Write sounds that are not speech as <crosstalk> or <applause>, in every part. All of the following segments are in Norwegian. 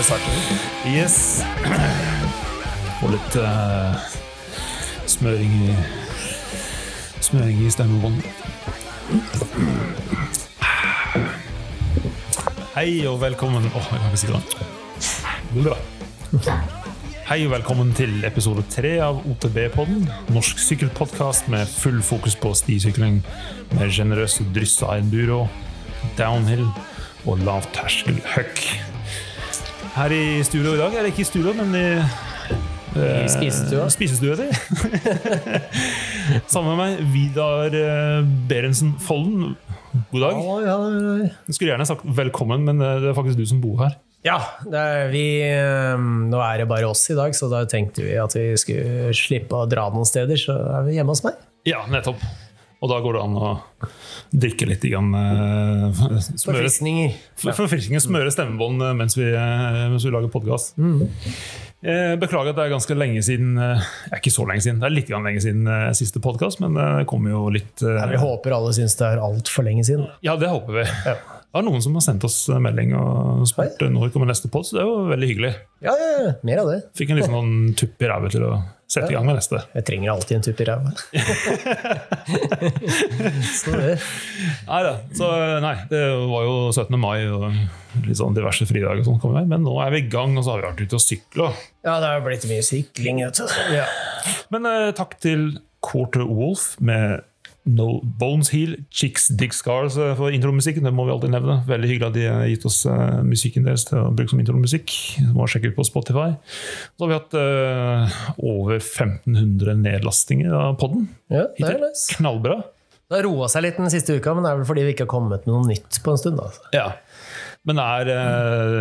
vi starter. Yes. Og litt uh, smøring i Smøring i stemmebåndet. Hei og velkommen Åh, jeg kan ikke si det. Bra. Hei og velkommen til episode tre av OTB-podden. Norsk sykkelpodkast med full fokus på stisykling med sjenerøse dryss av enduro, downhill og lavterskel høkk. Her i studio i dag, eller ikke i studio, men i I spisestua. Spisestua di. <laughs> Sammen med meg, Vidar eh, Berentsen Folden. God dag. Oi, oi, oi. Jeg skulle gjerne sagt velkommen, men eh, det er faktisk du som bor her. Ja, det er vi, eh, nå er det bare oss i dag, så da tenkte vi at vi skulle slippe å dra noen steder, så er vi hjemme hos meg. Ja, nettopp. Og da går det an å drikke litt grann, eh, smøre, Forfriskninger. for- Forfriskninger. Smøre stemmebånd eh, mens vi, eh, mens vi lager podkast. Beklager at det er ganske lenge siden Er Ikke så lenge siden, det er litt lenge siden siste podkast, men det kommer jo litt Ja, vi håper alle syns det er altfor lenge siden. Ja, det håper vi. Ja. Det er noen som har sendt oss melding og spurt når kommer neste pod, så det er jo veldig hyggelig. Ja, ja, ja, mer av det. Fikk en liten sånn tupp i ræva til å sette i gang med neste. Jeg trenger alltid en tupp i ræva. <laughs> så det. Nei da. Så nei, det var jo 17. mai og litt sånn diverse fridager og sånn kom i vei, men nå er vi i gang, og så har vi vært ute og sykla. Ja, det har blitt mye sykling, vet du. Ja. Men eh, takk til Quarter Wolf med No Bones Heal, Chicks Dig Scars eh, for intromusikken. Det må vi alltid nevne. Veldig hyggelig at de har gitt oss eh, musikken deres til å bruke som intromusikk. Må sjekke ut på Spotify. Så har vi hatt uh, over 1500 nedlastinger av podden. ja, det er nice. Knallbra. Det har roa seg litt den siste uka, men det er vel fordi vi ikke har kommet med noe nytt på en stund. Altså. Ja. Men det er eh,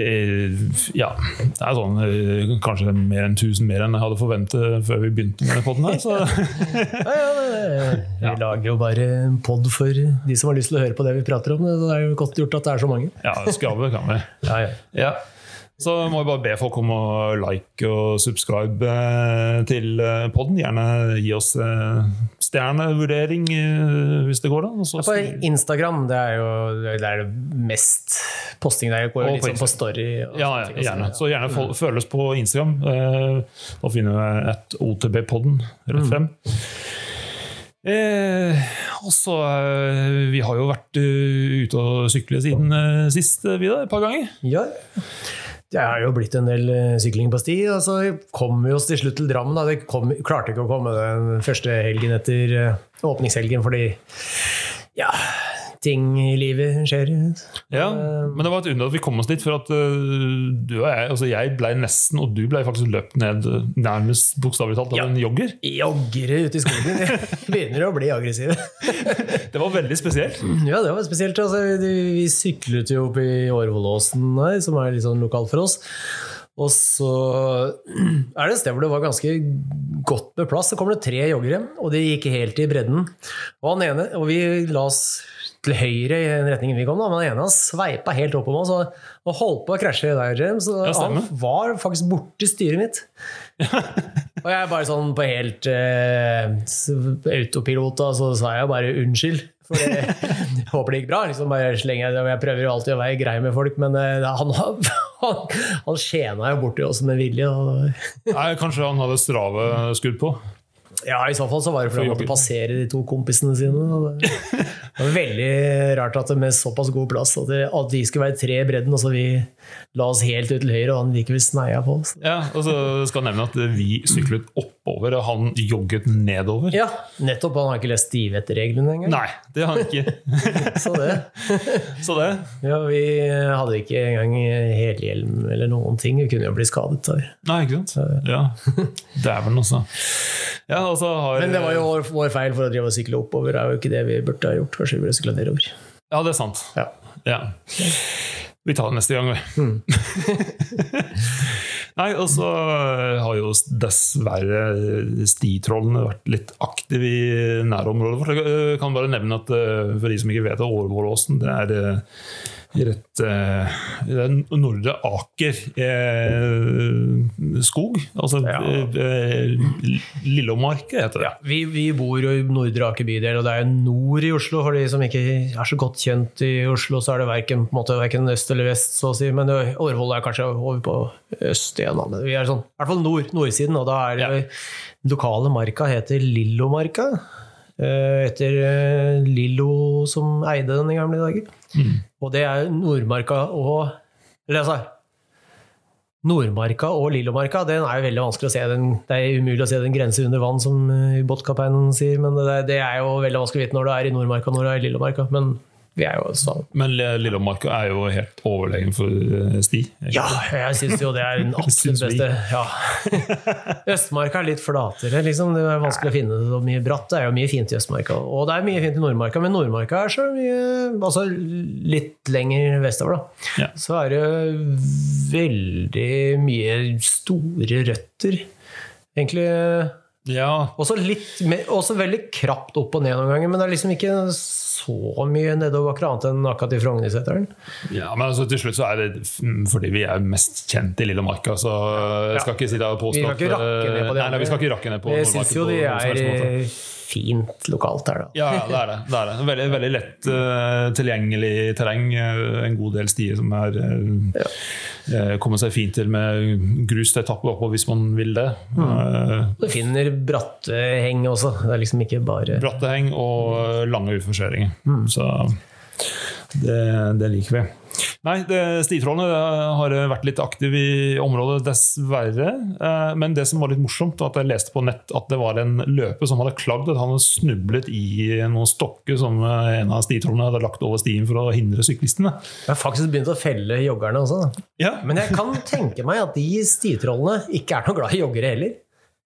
eh, Ja, det er sånn eh, kanskje mer enn 1000 mer enn jeg hadde forventet før vi begynte med denne podden her. Så Ja, ja, vi lager jo bare en pod for de som har lyst til å høre på det vi prater om. Det er jo godt gjort at det er så mange. ja, skravle kan vi. Ja, ja. Ja. Så må jeg bare be folk om å like og subscribe eh, til poden. podden. Gjerne gi oss eh, stjernevurdering eh, hvis det går, da. Ja, På Instagram det er jo det er det mest posting der. Går Og litt på sånn på story. Ja, ja, også. gjerne. Så gjerne fol- følg oss på Instagram. Eh, Da finner vi et OTB-podden rett frem. Eh, og så eh, Vi har jo vært eh, ute og sykle siden eh, sist, vi da, Et par ganger. Ja. Det er jo blitt en del eh, sykling på sti. og så kom vi oss til slutt til Drammen. Da. Det kom, klarte ikke å komme den første helgen etter eh, åpningshelgen fordi ja, ting i livet skjer. Ja, Men det var et under at vi kom oss dit. For at eh, du og jeg altså jeg ble nesten, og du ble faktisk løpt ned eh, nærmest bokstavelig talt av Ja. en jogger. Joggere ute i skogen <laughs> begynner å bli aggressive. <laughs> Det var veldig spesielt. Ja, det var spesielt. Altså, vi, vi syklet jo opp i Årvollåsen her, som er litt sånn lokal for oss. Og så <clears throat> er det et sted hvor det var ganske godt med plass. Så kommer det tre joggere, og de gikk helt i bredden. Og han ene, og vi la oss til høyre i den retningen vi kom, da, men den ene han sveipa helt opp om oss og, og holdt på å krasje der, James. Og Ja, han var faktisk borti styret mitt. <laughs> og jeg bare sånn på helt eh, autopilot, og så sa jeg bare unnskyld. For det, jeg <laughs> håper det gikk bra. Liksom bare slenger jeg Jeg prøver jo alltid å være grei med folk, men eh, <laughs> han, han, han skjena jo borti oss med vilje. Og, Nei, kanskje han hadde strave skudd på. Ja, I så fall så var det fordi han måtte passere de to kompisene sine. Det, var veldig rart at det med såpass god plass at, det, at de skulle være tre i bredden, og så vi la oss helt ut til høyre, og han likevel sneia på oss. Ja, og så skal jeg nevne at vi syklet oppover, og han jogget nedover. Ja, nettopp. Han har ikke lest stivhettereglene engang. Nei, det har han ikke. <laughs> Så det. <laughs> Så det. Ja, vi hadde ikke engang helhjelm eller noen ting. Vi kunne jo bli skadet der. Nei, ikke sant? Ja. <laughs> Dæven, altså. Ja, og har Men det var jo vår, feil for å drive og sykle oppover. Det er jo ikke det vi burde ha gjort. Kanskje vi burde sykla nedover. Ja, det er sant. Ja. Ja. Vi tar det neste gang, vi. Nei, og så har jo dessverre stitrollene vært litt aktive i nærområdet vårt. Jeg kan bare nevne at eh, for de som ikke vet det, Årvålåsen det er eh, rett eh, Nordre Aker eh, skog. Altså Ja. eh, Lillomarka heter det. Vi, vi bor jo i Nordre Aker bydel, og det er nord i Oslo. For de som ikke er så godt kjent i Oslo, så er det verken, måte, verken øst eller vest, så å si. Men Årvoll er kanskje over på øst igjen. Men vi er sånn, i hvert fall nord, nordsiden, og da er det den lokale marka heter Lillomarka. eh, Etter eh, Lillo som eide den i gamle dager. Og det er Nordmarka og Eller altså Nordmarka og Lillomarka, den er jo veldig vanskelig å se. Den, det er umulig å se den grense under vann, som eh, båtkapteinen sier. Men det, det er jo veldig vanskelig å vite når du er i Nordmarka og når du er i Lillomarka. Men vi er jo også Men Lillomarka er jo helt overlegen for eh, sti. Ja, jeg syns jo det er den <laughs> absolutt beste. Ja. <laughs> Østmarka er litt flatere, liksom. Det er vanskelig å finne det så mye bratt. Det er jo mye fint i Østmarka. Og det er mye fint i Nordmarka, men Nordmarka er så mye Altså litt lenger vestover, da. Ja. Så er det veldig mye store røtter. Egentlig Ja, også, litt, mer- også veldig krapt opp og ned noen ganger, men det er liksom ikke så mye nedoverbakker annet enn akkurat i Frognerseteren. Ja, men altså, til slutt så er det fordi vi er mest kjent i Lillemarka, så jeg skal ikke sitte det og påstå Vi skal ikke rakke ned på det. Nei, nei, vi skal ikke rakke ned på Jeg Nordmarka syns jo de er fint lokalt her, da. Ja, ja, det er det. det, er det. Veldig, veldig lett uh, tilgjengelig terreng. eh, en god del stier som er uh, kommer seg fint til med grus til oppå hvis man vil det. Mm. Uh, Du finner bratte heng også. Det er liksom ikke bare bratte heng og lange utforskjeringer. Mm. Så det, det liker vi. Nei, det, Stitrollene har vært litt aktiv i området, dessverre. Eh, Men det som var litt morsomt, var at jeg leste på nett at det var en løper som hadde klagd at han hadde snublet i noen stokker som eh, en av stitrollene hadde lagt over stien for å hindre syklistene. Jeg har faktisk begynt å felle joggerne også. Ja, Men jeg kan tenke meg at de stitrollene ikke er noe glad i joggere heller.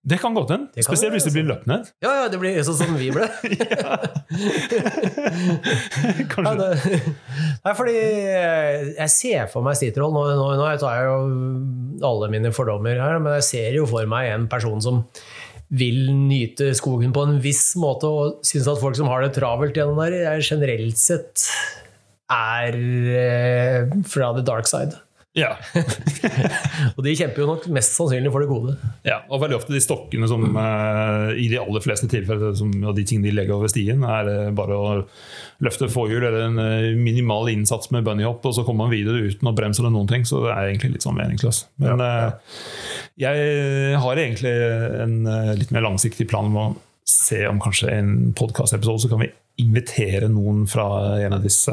Det kan godt hende. Spesielt det, hvis det blir løpt ned. Ja, ja, det blir sånn som vi ble. <laughs> Ja, <laughs> Kanskje. det, nei, fordi eh, jeg ser for meg stitroll Nå, nå, nå tar jeg jo alle mine fordommer her, men jeg ser jo for meg en person som vil nyte skogen på en viss måte, og syns at folk som har det travelt gjennom der, er generelt sett er eh, fra the dark side. Ja. <laughs> Og de kjemper jo nok mest sannsynlig for det gode. Ja, og veldig ofte de stokkene som eh, i de aller fleste tilfeller som, og de tingene de legger over stien, er eh, bare å løfte forhjul eller en eh, minimal innsats med bunnyhopp, og så kommer man videre uten å bremse eller noen ting. Så det er egentlig litt sånn meningsløst. Men eh, jeg har egentlig en eh, litt mer langsiktig plan om å se om kanskje en podkastepisode så kan vi invitere noen fra en av disse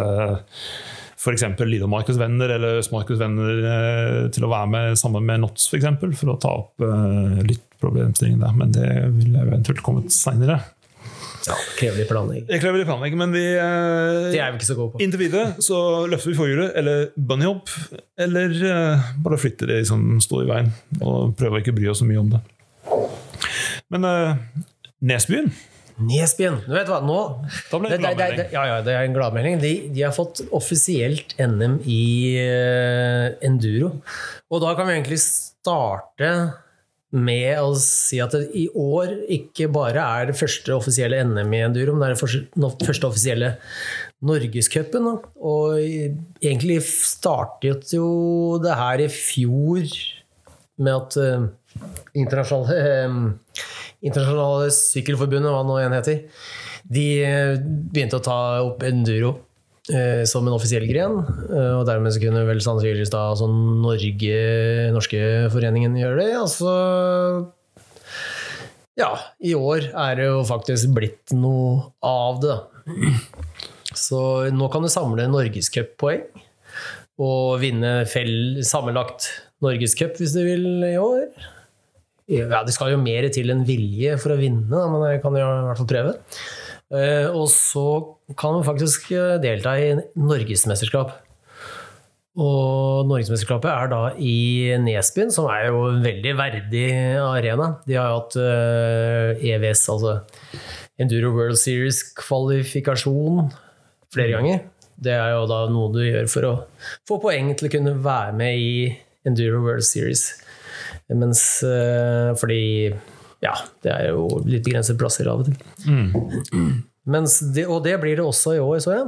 f.eks. Lidomarkens venner eller Østmarkens venner eh, til å være med sammen med NOTS f.eks. For, eksempel, for å ta opp uh, litt problemstilling der. Men det vil jeg eventuelt komme seinere. Ja, krever litt planlegging. Det krever litt planlegging, men vi eh, Det er vi ikke så gode på. Inntil videre så løfter vi forhjulet eller bunnyhopp, eller eh, bare flytter det som står i veien, og prøver ikke å bry oss så mye om det. Men eh, Nesbyen, Nesbyen! Du vet hva, nå da ble det, gladmelding. ja, ja, det er en gladmelding. De, de har fått offisielt NM i uh, enduro. Og da kan vi egentlig starte med å si at det i år ikke bare er det første offisielle NM i enduro, men det er det første, offisielle Norgescupen. Og egentlig startet jo det her i fjor med at eh, internasjonale, eh, internasjonale sykkelforbundet, hva nå enn heter, de eh, begynte å ta opp enduro eh, som en offisiell gren. eh, og dermed så kunne vel sannsynligvis da altså Norge, norske foreningen gjøre det. Altså Ja, i år er det jo faktisk blitt noe av det. Så nå kan du samle norgescuppoeng og vinne fell, sammenlagt norgescup hvis du vil i år. Ja, det skal jo mer til enn vilje for å vinne, da, men jeg kan jo i hvert fall prøve. Eh, Og så kan man faktisk eh, delta i norgesmesterskap. Og Norgesmesterskapet er da i Nesbyen, som er jo en veldig verdig arena. De har jo hatt eh, EVS, altså Enduro World Series-kvalifikasjon flere ganger. Det er jo da noe du gjør for å få poeng til å kunne være med i Enduro World Series. Mens eh, Fordi ja, det er jo litt begrensede plasser av og til. Mens det, og det blir det også i år, så jeg.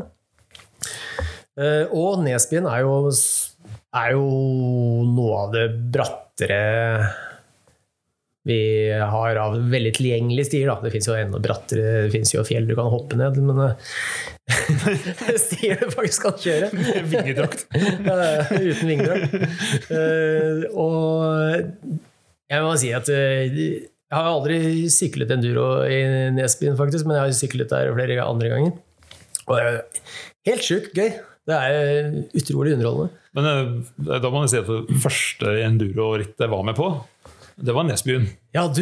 Eh, Og Nesbyen er jo, er jo noe av det brattere vi har av veldig tilgjengelige stier. Da. Det fins jo enda brattere, det fins jo fjell du kan hoppe ned, men eh, <laughs> stier du faktisk kan kjøre. Vingedrakt. <laughs> Uten vingedrag. Eh, og jeg må si at eh, jeg har aldri syklet enduro i Nesbyen, faktisk, men jeg har syklet der flere andre ganger. Og det er helt sjukt gøy. Det er utrolig underholdende. Men da må jeg si at det første enduro-rittet jeg var med på, det var Nesbyen. Ja, du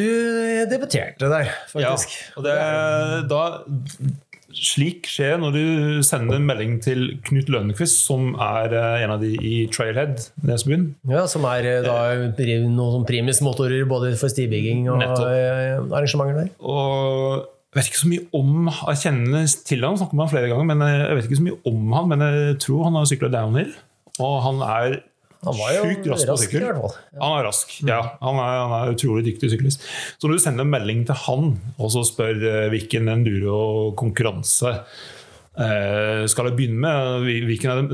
debuterte der, faktisk. Ja, og det, da, slik skjer når du sender en melding til Knut Lønnekvist, som er eh, en av de i Trailhead Nesbyen. Ja, Som er eh, da noen sånn primusmotorer både for stibygging og Nettopp. eh, arrangementer der. Og jeg vet ikke så mye om Jeg kjenner til han, snakker med han flere ganger, men jeg vet ikke så mye om han. Men jeg tror han har sykla downhill. Og han er Han var jo Sykt rask på sykkel. fall. Han er rask, ja. Han er, han er utrolig dyktig syklist. Så når du sender en melding til han og så spør eh, hvilken enduro-konkurranse eh, skal jeg begynne med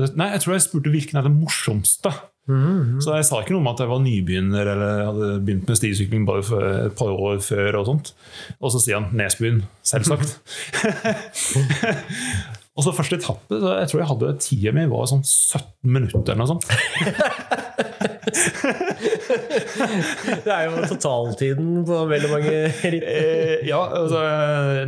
det, Nei, jeg tror jeg spurte hvilken er det morsomste. Så jeg sa ikke noe om at jeg var nybegynner eller hadde begynt med stisykling bare for et par år før. Og sånt. Og så sier han Nesbyen, selvsagt. <laughs> <laughs> og så første etappe, så jeg tror jeg hadde tida mi var sånn 17 minutter eller noe sånt. <laughs> Det er jo totaltiden på veldig mange ritt. Eh, ja, altså,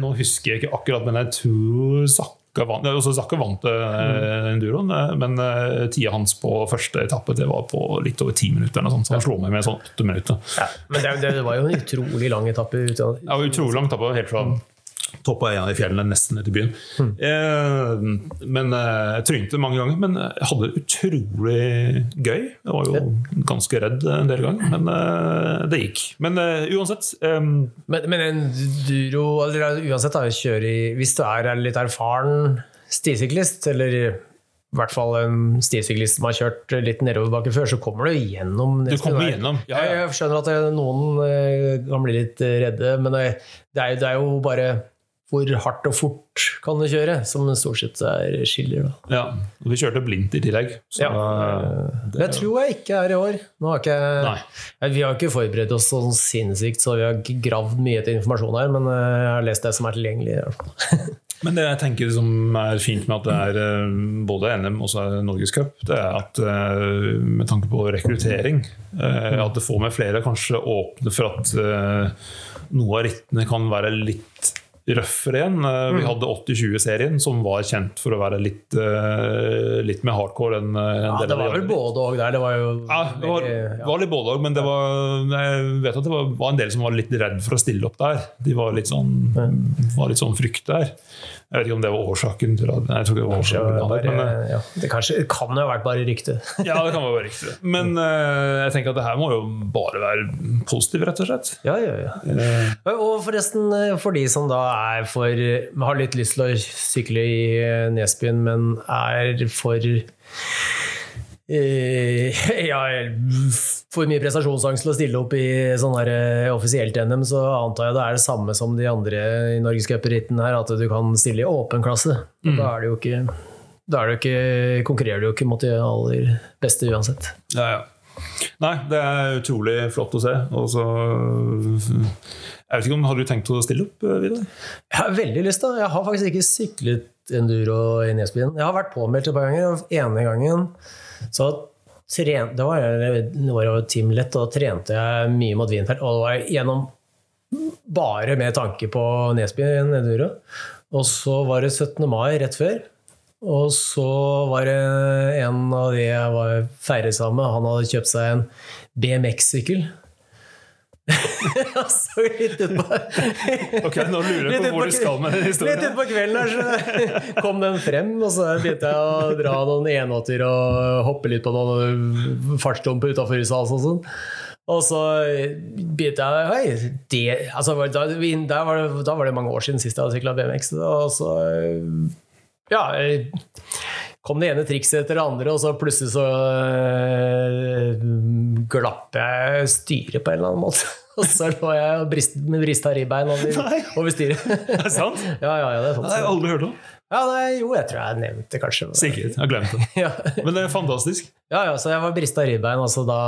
nå husker jeg ikke akkurat, men jeg tror Zakka vant, ja, altså Zakka vant eh, enduroen, eh, men eh, tida hans på første etappe det var på litt over ti minutter. eller noe sånt, så han slo meg med sånn åtte minutter. Ja, men det, det var jo en utrolig lang etappe. Ut av, utrolig lang etappe helt fra toppen av en av de fjellene nesten ned til byen. Eh, men eh, Jeg trynte mange ganger, men jeg hadde det utrolig gøy. Jeg var jo ganske redd en del ganger, men eh, det gikk. Men eh, uansett eh, Men, men duro eller Uansett, da, kjøre i, hvis du er litt erfaren stisyklist, eller i hvert fall en stisyklist som har kjørt litt nedoverbakke før, så kommer du gjennom Du kommer der. gjennom, ja, ja. Jeg, skjønner at noen eh, kan bli litt eh, redde, men det, det, er, jo- det er jo bare hvor hardt og fort kan du kjøre, som stort sett er skiller. Da. Ja, og vi kjørte blindt i tillegg. Så Ja. det, Det tror jeg ikke er i år. Har ikke, vi har ikke forberedt oss sånn sinnssykt, så vi har ikke gravd mye etter informasjon her, men eh, jeg har lest det som er tilgjengelig. <laughs> Men det jeg tenker som er fint med at det er eh, både NM og Norgescup, det er at eh, med tanke på rekruttering At det får med flere kanskje åpne for at noe av rittene kan være litt røffere igjen. Eh, Vi hadde 80-20-serien, som var kjent for å være litt, eh, litt mer hardcore enn eh, en Ja, det var vel både og der. Det var jo Ja, det var, var litt både òg, men det var, jeg vet at det var, var en del som var litt redd for å stille opp der. De var litt sånn, var litt sånn frykt der. Jeg vet ikke om det var årsaken til at Jeg tror ikke det var årsaken til bare, men, eh, ja, det, kanskje, det kan jo ha vært bare rykte. ja, det kan være rykte <laughs> Men uh, jeg tenker at det her må jo bare være positivt, rett og slett. Ja, ja, ja. Og forresten, for de som da er for har litt lyst til å sykle i Nesbyen, men er for uh, <laughs> ja, for mye prestasjonsangst til å stille opp i sånn her eh, offisielt NM, så antar jeg det er det samme som de andre i Norgescup-ritten her, at du kan stille i åpen klasse. Og Da er det jo ikke da er det ikke, konkurrerer du jo ikke mot de aller beste uansett. Ja, ja. Nei, det er utrolig flott å se. Og så Jeg vet ikke om Har du tenkt å stille opp, eh, Vidar? Jeg har veldig lyst da. Jeg har faktisk ikke syklet enduro i Nesbyen. Jeg har vært påmeldt et par ganger. ene gangen så tren, det var, jeg var jo Team Lett, og da trente jeg mye mot Winfeld. Og det var gjennom bare med tanke på Nesby enduro. Og så var det 17. mai rett før. Og så var det en av de jeg var feiret sammen med, han hadde kjøpt seg en BMX-sykkel. <laughs> så litt utpå Ok, Nå lurer jeg på hvor du skal med den historien. Litt utpå kvelden her, så <laughs> kom den frem, og så begynte jeg å dra noen enåtter og hoppe litt på noen fartsdumper utafor huset og sånn. Og så begynte jeg Hei, det altså, da, da, var det, da var det mange år siden sist jeg hadde sykla BMX. Og så ja, jeg kom det ene trikset etter det andre, og så plutselig så øh, glapp jeg styret på en eller annen måte. <laughs> Og så lå jeg og brist, med brista ribbein over, over styret. <laughs> Er det sant? <laughs> Ja, ja, ja, det er sant. Det har jeg aldri hørt om. Ja, nei, jo, jeg tror jeg nevnte det kanskje. Sikkert. Jeg har glemt det. Ja. Men det er fantastisk. Ja, ja, så jeg var brista ribbein. Altså da,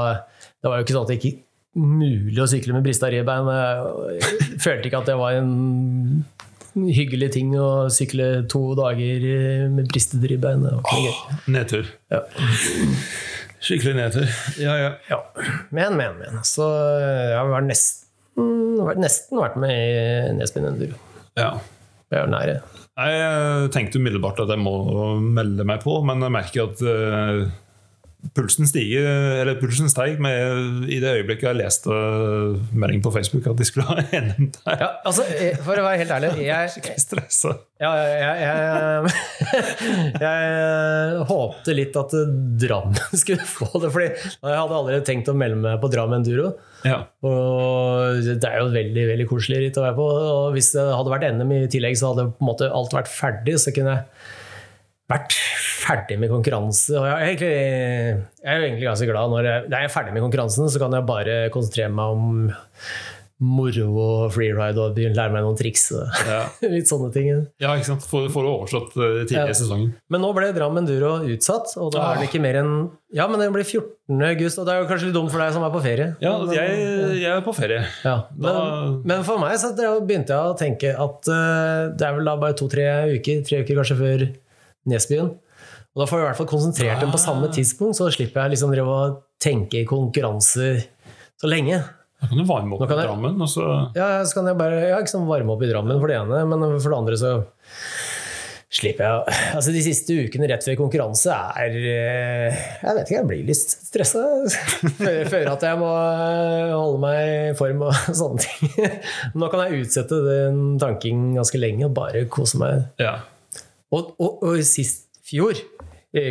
det var jo ikke sånn at det ikke mulig å sykle med brista ribbein. Jeg følte ikke at det var en hyggelig ting å sykle to dager med bristet ribbein. Nedtur. Ja. Skikkelig nedtur. Ja, ja. Ja. Men, men, men. Så jeg har nesten, nesten vært med i Nesbyen Enduro. ja. Jeg er nære. Jeg tenkte umiddelbart at jeg må melde meg på, men jeg merker at eh, pulsen stiger, eller pulsen steig med, i det øyeblikket jeg leste meldingen på Facebook at de skulle ha <laughs> NM der. Ja, altså, eh, for å være helt ærlig jeg, Skikkelig stressa. Ja, <laughs> jeg, jeg, jeg, jeg håpte litt at Drammen <laughs> skulle få det, fordi jeg hadde allerede tenkt å melde meg på Drammen Enduro. Ja. Og det er jo et veldig veldig koselig ritt å være på. Og hvis det hadde vært NM i tillegg, så hadde på en måte alt vært ferdig. Så kunne jeg vært ferdig med konkurranse. Og jeg er, egentlig, jeg er egentlig ganske glad når jeg, når jeg er ferdig med konkurransen, så kan jeg bare konsentrere meg om moro og freeride og begynne å lære meg noen triks. Ja. <laughs> litt sånne ting. ja, ikke sant. Får får det overstått tidligere tidlig Ja. i sesongen. Men nå ble Drammen Duro utsatt, og da er det ikke mer enn Ja, men det blir 14. august, og det er jo kanskje litt dumt for deg som er på ferie. Ja, Men, jeg, jeg er på ferie. ja. Men, men for meg så begynte jeg å tenke at uh, det er vel da bare to-tre uker, tre uker kanskje før Nesbyen. Og da får jeg i hvert fall konsentrert dem på samme tidspunkt, så slipper jeg liksom og tenke konkurranser så lenge. Da kan du varme opp jeg, i Drammen, og så Ja, så kan jeg bare ja, sånn varme opp i Drammen for det ene, men for det andre så slipper jeg Altså, de siste ukene rett før konkurranse er eh, Jeg vet ikke, jeg blir litt stressa. <laughs> Føler føler at jeg må eh, holde meg i form og <laughs> sånne ting. Nå kan jeg utsette den tanken ganske lenge og bare kose meg. Ja. Og, og, og sist fjor,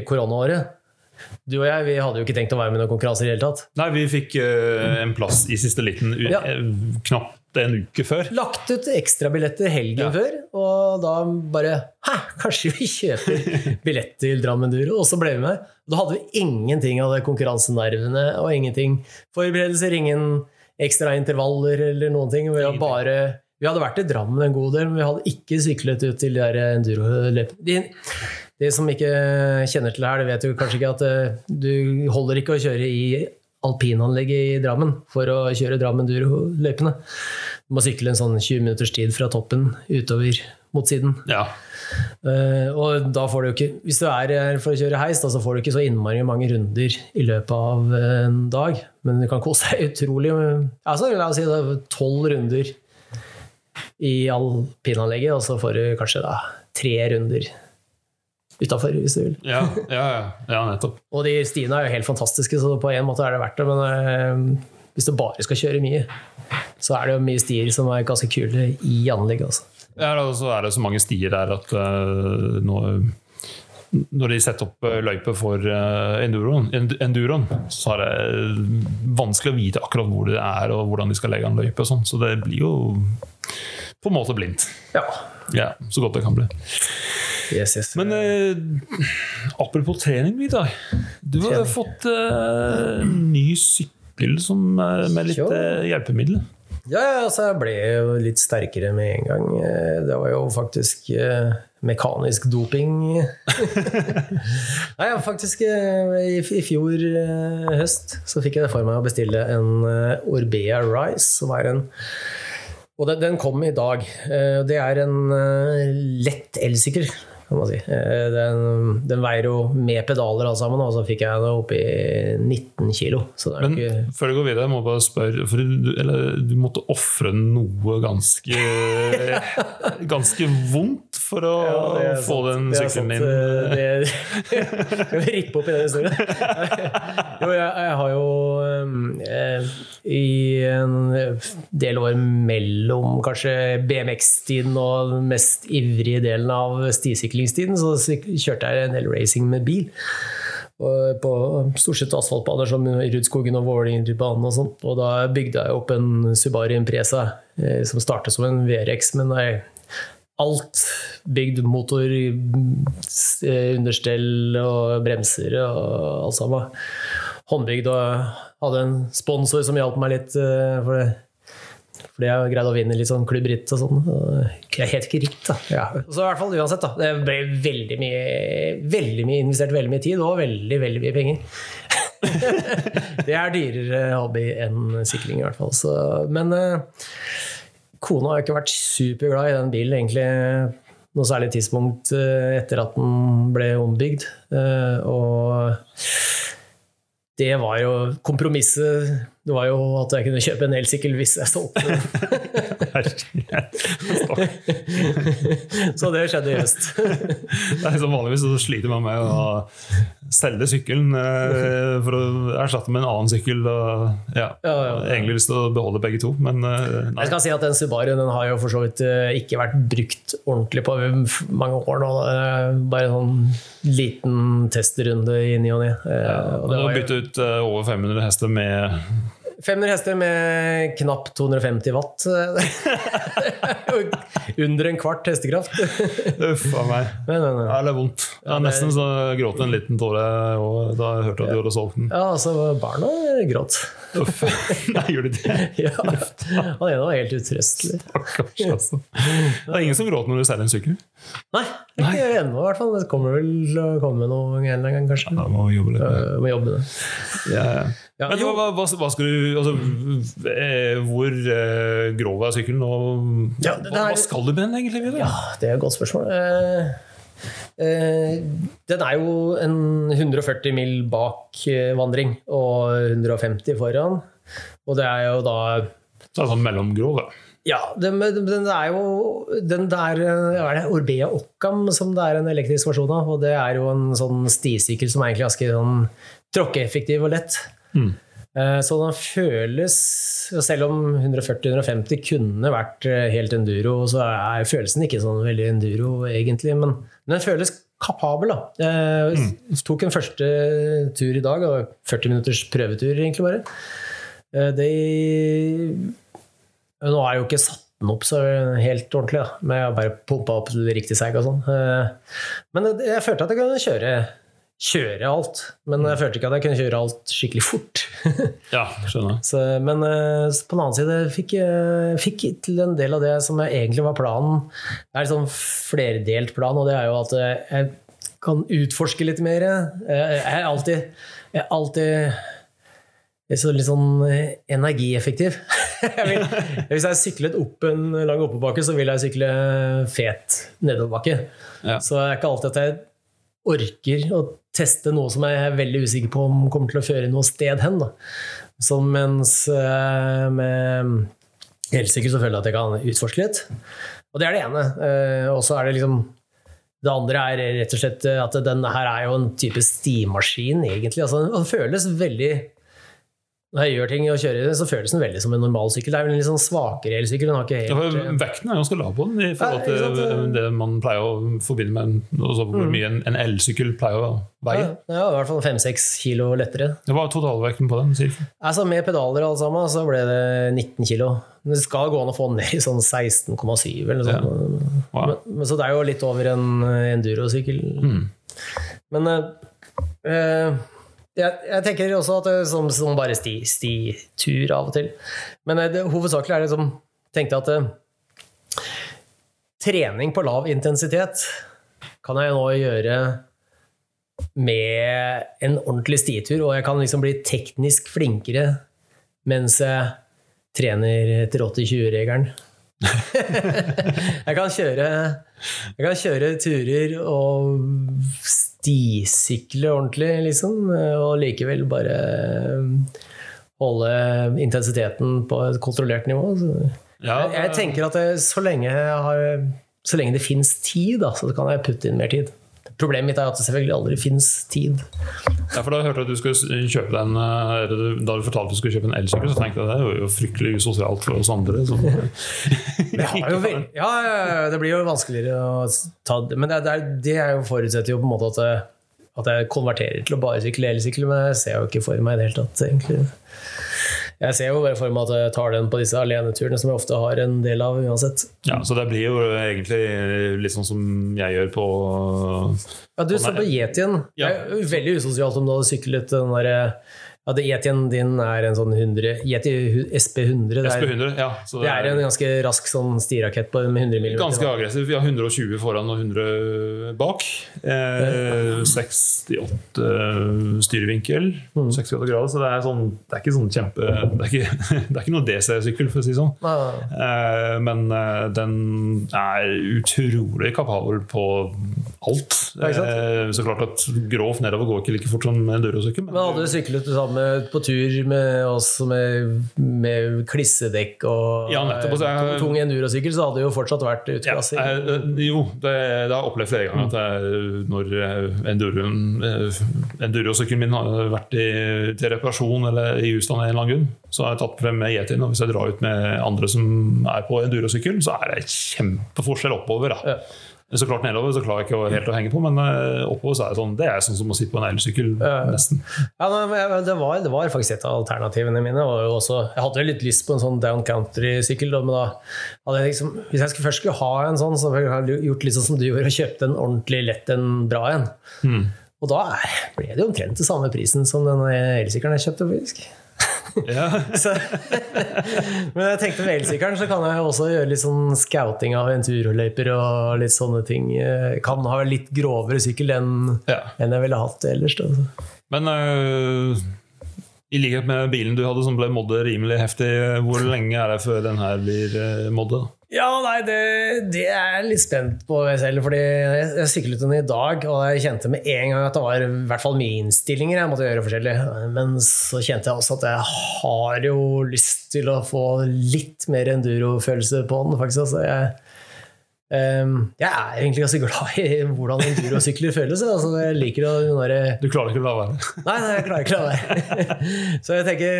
koronaåret Du og jeg vi hadde jo ikke tenkt å være med i noen konkurranser i hele tatt. Nei, vi fikk uh, en plass i siste liten Ja. eh, knapt en uke før. Lagt ut ekstrabilletter helgen Ja. før, og da bare Hæ, kanskje vi kjøper billett til Drammen Duro? Og så ble vi med. Da hadde vi ingenting av det konkurransenervene og ingenting forberedelser, ingen ekstra intervaller eller noen ting. Vi, hadde bare, vi hadde vært i Drammen en god del, men vi hadde ikke syklet ut til de der enduro-løpene. De, de som ikke kjenner til det her, det vet jo kanskje ikke at eh, du holder ikke å kjøre i alpinanlegget i Drammen for å kjøre Drammen Duro-løypene. Du må sykle en sånn 20 minutters tid fra toppen utover mot siden. Ja. Uh, og da får du jo ikke, hvis du er her for å kjøre heis, da, så får du ikke så innmari mange runder i løpet av en dag. Men du kan kose deg utrolig med altså, La oss si tolv runder i alpinanlegget, og så får du kanskje da tre runder utafor, hvis du vil. Ja, ja, ja, ja, nettopp. Og de stiene er jo helt fantastiske, så på en måte er det verdt det. Men øh, hvis du bare skal kjøre mye, så er det jo mye stier som er ganske kule i anlegget. Altså. Ja, og så er det så mange stier der at øh, nå, når de setter opp eh, løype for enduroen, enduroen, så er det vanskelig å vite akkurat hvor det er og hvordan de skal legge an løype. og sånn, Så det blir jo på en måte blindt. Ja. Ja, Så godt det kan bli. Yes, yes. Men eh, apropos trening, Vidar. Du har Trening. fått eh, ny sykkel som, eh, med litt eh, hjelpemiddel. Ja, ja, altså jeg ble jo litt sterkere med en gang. Eh, Det var jo faktisk eh, mekanisk doping. <laughs> Nei, faktisk i, i fjor høst så fikk jeg det for meg å bestille en Orbea Rise, som er en Og den, den kom i dag. Eh, Det er en eh, lett elsykkel, kan man si. Eh, Den, den veier jo med pedaler alt sammen, og så fikk jeg det opp i 19 kilo. Så det er jo Men ikke før du går videre, jeg må bare spørre for du, eller, du måtte ofre noe ganske <laughs> Ganske vondt for å Ja, få sant. den sykkelen din. Det, skal <laughs> vi rippe opp i den historien? <laughs> Jo, jeg, jeg har jo eh, i en del år mellom kanskje BMX-tiden og den mest ivrige delen av stisyklingstiden, så kjørte jeg en del racing med bil. På stort sett asfaltbaner som Rudskogen og Vålerengbanen og sånt. Og da bygde jeg opp en Subaru Impresa eh, som startet som en VRX, men nei, alt bygd. Motor, eh, understell og bremser og alt sammen. Håndbygd og hadde en sponsor som hjalp meg litt. eh, For det fordi jeg greide å vinne litt sånn klubbritt og sånn. Jeg het ikke ritt, da. Ja. Så i hvert fall uansett, da. Det ble veldig mye, veldig mye investert veldig mye tid og veldig, veldig mye penger. <laughs> det er dyrere hobby enn sykling, i hvert fall. Så, men eh, kona har jo ikke vært superglad i den bilen, egentlig. Noe særlig tidspunkt eh, etter at den ble ombygd. Eh, og det var jo kompromisset. Det var jo at jeg kunne kjøpe en elsykkel hvis jeg solgte den. Så det skjedde i høst. Det er liksom Vanligvis så sliter man med å selge sykkelen eh, for å erstatte med en annen sykkel. Og, ja, Ja, ja. Egentlig lyst til å beholde begge to, men eh, nei. Jeg skal si at Den Subaruen den har jo for så vidt eh, ikke vært brukt ordentlig på mange år nå. Bare en sånn liten testrunde i ny og ne. Ja, og det bytte ut over 500 hester med 500 hester med knapp 250 watt. <laughs> Under en kvart hestekraft. Uff a meg. Nei, nei, nei. Ja, det er vondt. Ja, har nesten så gråt en liten tåre da jeg hørte at du hadde solgt den. ja, altså, barna gråt. Uff. <laughs> Nei, gjør de det? Ja, Han ene var helt utrøstelig. Stakkars, altså. Det er ingen som gråter når du selger en sykkel? Nei, ikke ennå i hvert fall. Det kommer vel å komme noe en eller annen gang, kanskje. Da må jobbe litt med det. Ja, ja. Ja, Men hva, hva, hva skal du altså, eh, Hvor eh, grov er sykkelen, og Ja, det er- hva skal du med den egentlig? Videre? Ja, det er et godt spørsmål. Eh, den er jo en 140 mil bak vandring og 150 foran. Og det er jo da Så er sånn mellomgrov, da. Ja, den, den er jo den der er det, Orbea Occam som det er en elektrisk versjon av. Og det er jo en sånn stisykkel som er egentlig ganske sånn tråkkeeffektiv og lett. Mm. Eh, Så den føles Selv om 140-150 kunne vært eh, helt enduro, så er følelsen ikke sånn veldig enduro, egentlig. Men men den føles kapabel, da. Jeg tok en første tur i dag, 40 minutters prøvetur, egentlig bare. Eh, Det Nå har jeg jo ikke satt den opp så helt ordentlig, da. men jeg har bare pumpa opp til riktig seig og sånn. Eh, Men jeg følte at jeg kunne kjøre, kjøre alt. Men jeg følte ikke at jeg kunne kjøre alt skikkelig fort. <laughs> Ja, skjønner. Så, men så på den annen side fikk jeg fikk til en del av det som egentlig var planen. Det er en sånn flerdelt plan, og det er jo at jeg kan utforske litt mer. Jeg er alltid, jeg er alltid jeg er så litt sånn eh, energieffektiv. <laughs> Jeg vil, hvis jeg syklet opp en lang oppoverbakke, så vil jeg sykle fet nedoverbakke. Ja. Så det er ikke alltid at jeg orker å teste noe som jeg er veldig usikker på om kommer til å føre noe sted hen. Da. Så mens eh, med elsykkel så føler jeg at jeg kan utforske litt. Og det er det ene. Eh, Og så er det liksom det andre er rett og slett at den her er jo en type stimaskin, egentlig. Altså, den føles veldig Når jeg gjør ting og kjører den, så føles den veldig som en normal sykkel. Det er vel en litt sånn svakere elsykkel. Ikke Ja, helt for vekten er ganske lav på den i forhold Ja, til sant? det man pleier å forbinde med hvor mye en, en elsykkel pleier å veie. ja, ja, i hvert fall fem-seks kilo lettere. Det var totalvekten på den, Sier. Altså Med pedaler og alt sammen, så ble det 19 kilo. Men det skal gå an å få den ned i sånn 16,7 eller noe sånt. Wow. Men, men, så det er jo litt over en eh, endurosykkel. Mm. Men øh, eh, jeg, jeg tenker også at det er som, som bare sti, stitur av og til. Men eh, det, hovedsakelig er det som tenkte at uh, trening på lav intensitet kan jeg nå gjøre med en ordentlig stitur, og jeg kan liksom bli teknisk flinkere mens jeg trener etter 80-20-regelen. <laughs> jeg, jeg kan kjøre turer og stisykle ordentlig, liksom, og likevel bare holde intensiteten på et kontrollert nivå. Så Ja, jeg, jeg tenker at det, så, lenge jeg har, så lenge det fins tid, da, så kan jeg putte inn mer tid. Problemet mitt er at det selvfølgelig aldri fins tid. Ja, for Da jeg hørte at du skulle kjøpe den eh, Da du fortalte at du skulle kjøpe en elsykkel, så tenkte jeg at det er jo fryktelig usosialt for oss andre. Så. <laughs> Jo <laughs> ja, det blir jo vanskeligere å ta. Men det, er- det, er, jo forutsetter jo på en måte at, jeg- at jeg konverterer til å bare sykle elsykkel, men det ser jeg jo ikke for meg i det hele tatt, egentlig. Jeg ser jo for meg at jeg tar den på disse aleneturene, som jeg ofte har en del av uansett. Ja, Så det blir jo egentlig litt sånn som jeg gjør på Ja, du så på Yetien. Ja. Det er veldig usosialt om du hadde syklet den derre det Yetien din er en sånn 100 Yeti SP100. Det er, SP100. Ja, så det er en ganske rask sånn stirakett på, med 100 mm. Ganske aggressiv. Vi har 120 foran og 100 bak. Eh, 68 styrevinkel. 68 grader. Så det er, sånn, det er ikke sånn kjempe Det er ikke, <laughs> det er ikke noe DC-sykkel, for å si det sånn. Ah, Eh, men eh, den er utrolig kapabel på alt. Eh, så klart at grovt nedover går ikke like fort som en durosykkel. Men hadde du syklet sammen på tur med oss med, med klissedekk og Ja, nettopp, altså, jeg- tung endurosykkel, så hadde det jo fortsatt vært utklassing. Ja, jo, det, det har jeg opplevd flere ganger. At jeg, når eh, enduroen, eh, endurosykkelen min har vært i, til reparasjon eller i husstand en eller annen grunn, så har jeg tatt frem med Yetien. Og hvis jeg drar ut med andre som er på endurosykkel, så er det kjempeforskjell oppover. Da. Ja. Så klart nedover så klarer jeg ikke helt å henge på, men eh, oppover så er det sånn Det er sånn som å sitte på en elsykkel, nesten. Ja, men det, var, det var faktisk et av alternativene mine. Og også, jeg hadde litt lyst på en sånn down country-sykkel, men da hadde jeg liksom Hvis jeg skulle, først skulle ha en sånn, så ville jeg gjort litt sånn som du gjorde, og kjøpt en ordentlig lett en bra en. Mm. Og da ble det omtrent til samme prisen som den elsykkelen jeg kjøpte. faktisk. Ja. <laughs> Så, men jeg tenkte med elsykkelen så kan jeg også gjøre litt sånn scouting av enduroløyper og litt sånne ting. Jeg kan ha litt grovere sykkel enn, Ja. enn jeg ville hatt ellers. Da. Men øh, i likhet med bilen du hadde som ble moddet rimelig heftig, hvor lenge er det før den her blir øh, moddet? Ja, nei, det, det er jeg litt spent på selv. fordi jeg, syklet den i dag, og jeg kjente med en gang at det var i hvert fall mye innstillinger jeg måtte gjøre forskjellig. Men så kjente jeg også at jeg har jo lyst til å få litt mer enduro-følelse på den. faktisk. Altså, jeg, jeg er egentlig ganske glad i hvordan endurosykler føles. Altså, jeg liker å derre Du klarer ikke å la være? Nei, nei, jeg klarer ikke å la være. <laughs> Så jeg tenker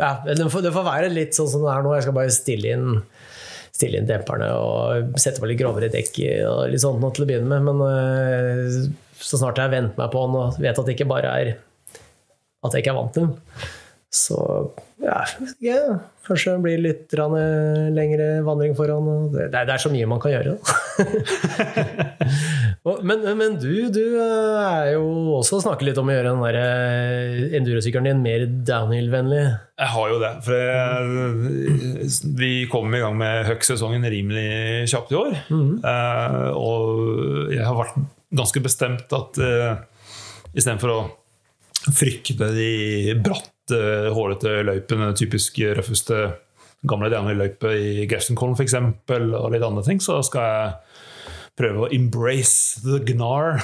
ja, det, får, det får være litt sånn som det er nå. Jeg skal bare stille inn, stille inn demperne og sette på litt grovere dekk og litt sånt nå til å begynne med. Men øh, så snart jeg har vent meg på den og vet at det ikke bare er at jeg ikke er vant til den, så ja, ja. Kanskje det blir litt øh, lengre vandring foran. Det, det er så mye man kan gjøre. <laughs> Men, men du, du øh, er jo også snakker litt om å gjøre den øh, endurosykkelen din mer downhill-vennlig. Jeg har jo det. For jeg, vi kom i gang med Huck-sesongen rimelig kjapt i år. Eh, og jeg har vært ganske bestemt at uh, istedenfor å frykte de bratte, løypen, den typisk røffeste gamle downhill-løype i Gerstenkollen f.eks., og litt andre ting, så skal jeg prøve å embrace the gnar.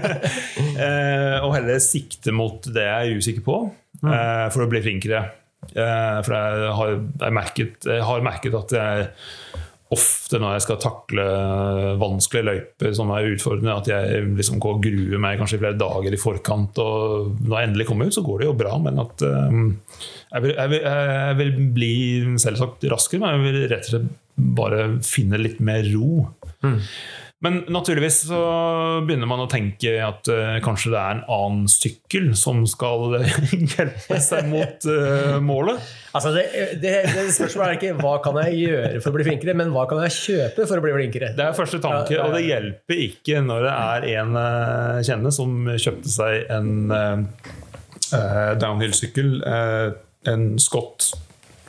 <laughs> eh, og heller sikte mot det jeg er usikker på, eh, for å bli flinkere. Eh, for jeg har, jeg, merket, jeg har merket at jeg ofte når jeg skal takle vanskelige løyper som er utfordrende, at jeg liksom går og gruer meg kanskje flere dager i forkant. Og når jeg endelig kommer ut, så går det jo bra, men at eh, jeg, vil, jeg, vil, jeg vil bli selvsagt raskere, men jeg vil rett og slett bare finne litt mer ro. Men naturligvis så begynner man å tenke at uh, kanskje det er en annen sykkel som skal <laughs> hjelpe seg mot uh, målet. Altså det, det, det Spørsmålet er ikke hva kan jeg gjøre for å bli flinkere, men hva kan jeg kjøpe for å bli flinkere? Det er første tanke, og det hjelper ikke når det er en uh, kjenne som kjøpte seg en downhill-sykkel. eh, en Scott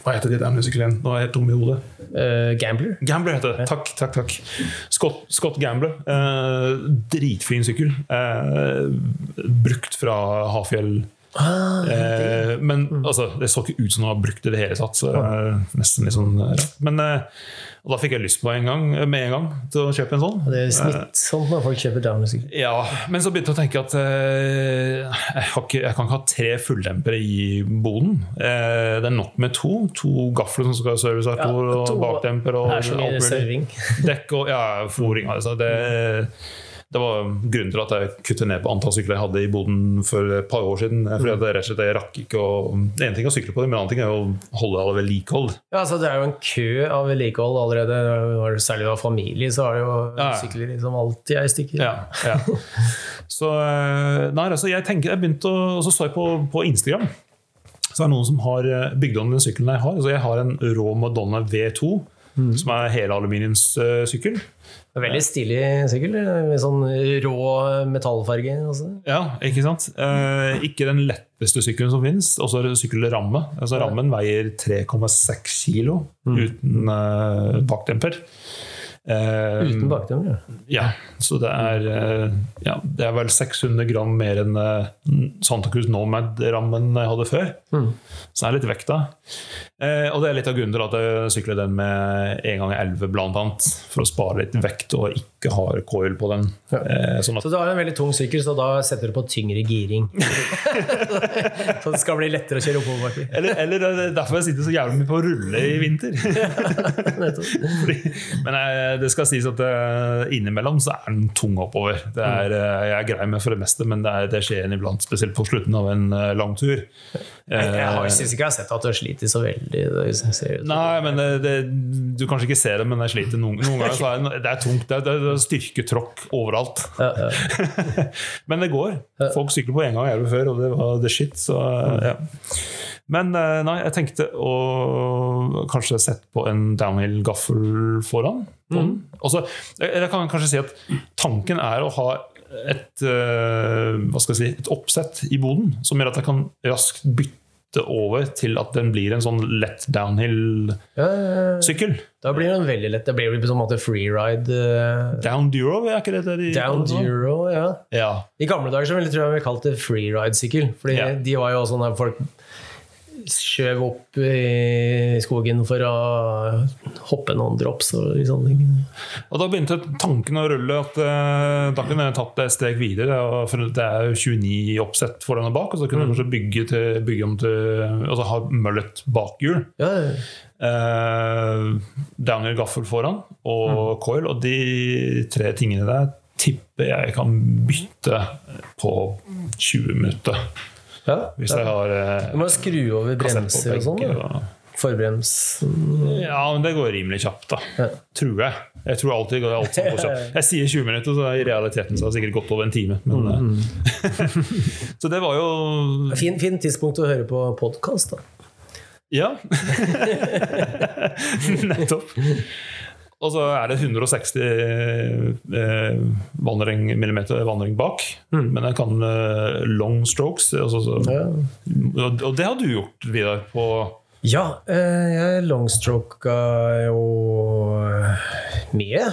Hva heter det der musikalen? Nå er jeg dum i hodet. Uh, gambler? Gambler heter det. Takk, takk, takk. Scott, Scott Gambler. Uh, dritfin sykkel. Uh, brukt fra Hafjell. Ah, Eh, men altså, det så ikke ut som han var brukt i det hele tatt. Så det er nesten litt sånn rart. Men eh, og da fikk jeg lyst på en gang, med en gang til å kjøpe en sånn. det er smittsomt når folk kjøper downhill-sykkel. Ja, men så begynte jeg å tenke at eh, jeg, ikke, jeg kan ikke ha tre fulldempere i boden. Eh, det er nok med to. To gafler som skal ha serviceartor Ja, og bakdemper. og alt mulig. Dekk og ja, fòring. Altså, det, det var grunnen til at jeg kuttet ned på antall sykler jeg hadde i boden for et par år siden. Fordi at jeg rett og slett jeg rakk ikke å Det ene ting er å sykle på dem, men en annen ting er å holde alle vedlikehold. Ja, altså Det er jo en kø av vedlikehold allerede. Særlig har familie, så er det jo Ja. sykler liksom alltid er i stykker. Ja, ja. Så eh, nei, altså, jeg tenker, jeg begynte å, og så så jeg på, på Instagram. Så er det noen som har eh, bygd om den sykkelen jeg har. Altså jeg har en rå Madonna V2, som er helaluminiumssykkel. Uh, Veldig stilig sykkel. Med sånn rå metallfarge. Også. Ja, ikke sant? Eh, ikke den letteste sykkelen som finnes. Og så sykkelramme. Altså, rammen veier 3,6 kilo uten eh, bakdemper. Eh, Uten bakdømmer. Ja. Ja, så det er, eh, ja, det er vel 600 gram mer enn eh, Santa Cruz Nomad-rammen jeg hadde før. Mm. Så det er litt vekta. Eh, og det er litt av grunnen til at jeg sykler den med 1 ganger 11 blant annet, for å spare litt vekt og ikke har coil på den. Ja. Eh, sånn at, Så du har en veldig tung sykkel, så da setter du på tyngre giring. <laughs> så det skal bli lettere å kjøre oppoverbakker. eller, eller det er derfor jeg sitter så jævlig mye på å rulle i vinter. <laughs> Fordi, men eh, det skal sies at eh, innimellom så er den tung oppover. Det er, eh, jeg er grei med for det meste, men det, er, det skjer iblant, spesielt på slutten av en lang tur. Jeg, jeg Eh, syns ikke jeg har sett at du slitt så veldig. Ut Nei, men det, det, du kanskje ikke ser det, men jeg sliter noen, noen ganger. Så er det, det er tungt. Det er, det er styrketråkk overalt. Ja, ja. <laughs> Men det går. Folk sykler på en gang jeg gjorde før, og det var the shit. Så, ja. Men eh, nei, jeg tenkte å kanskje sette på en downhill-gaffel foran. Mm. Også, jeg, jeg kan kanskje si at tanken er å ha et, eh, hva skal jeg si, et oppsett i boden som gjør at jeg kan raskt bytte over til at den blir en sånn lett downhill-sykkel. Da blir den veldig lett. Det blir på en måte freeride. eh, Down Duro, er ikke det de Down Duro, ja. Ja. I gamle dager så ville jeg vi kalt det freeride-sykkel. Fordi Ja. de var jo sånn der folk skjøv opp i skogen for å hoppe noen drops og. Og da begynte tanken å rulle at eh, da kunne jeg tatt det et steg videre. og det er jo 29 oppsett foran og bak, og så kunne jeg kanskje bygge, til, bygge om til Altså ha møllet bakhjul. Ja, ja. Eh, Daniel gaffel foran og coil. Og de tre tingene der tipper jeg kan bytte på 20 minutter. Ja. Hvis jeg har eh, Du må skru over bremser og sånn. Forbrems. Ja, men det går rimelig kjapt, da. Ja. Tror jeg. Jeg tror alltid det går alt går kjapt. <laughs> Jeg sier 20 minutter, så i realiteten så har det sikkert gått over en time. Men, mm. <laughs> så det var jo Fin, fin tidspunkt å høre på podkast, da. Ja. <laughs> Nettopp. Og så er det 160 eh, vandring, millimeter vandring bak. Men jeg kan eh, long strokes. Altså, så, Ja, og, og det har du gjort, Vidar, på ja eh, jeg longstroka jo eh, mye.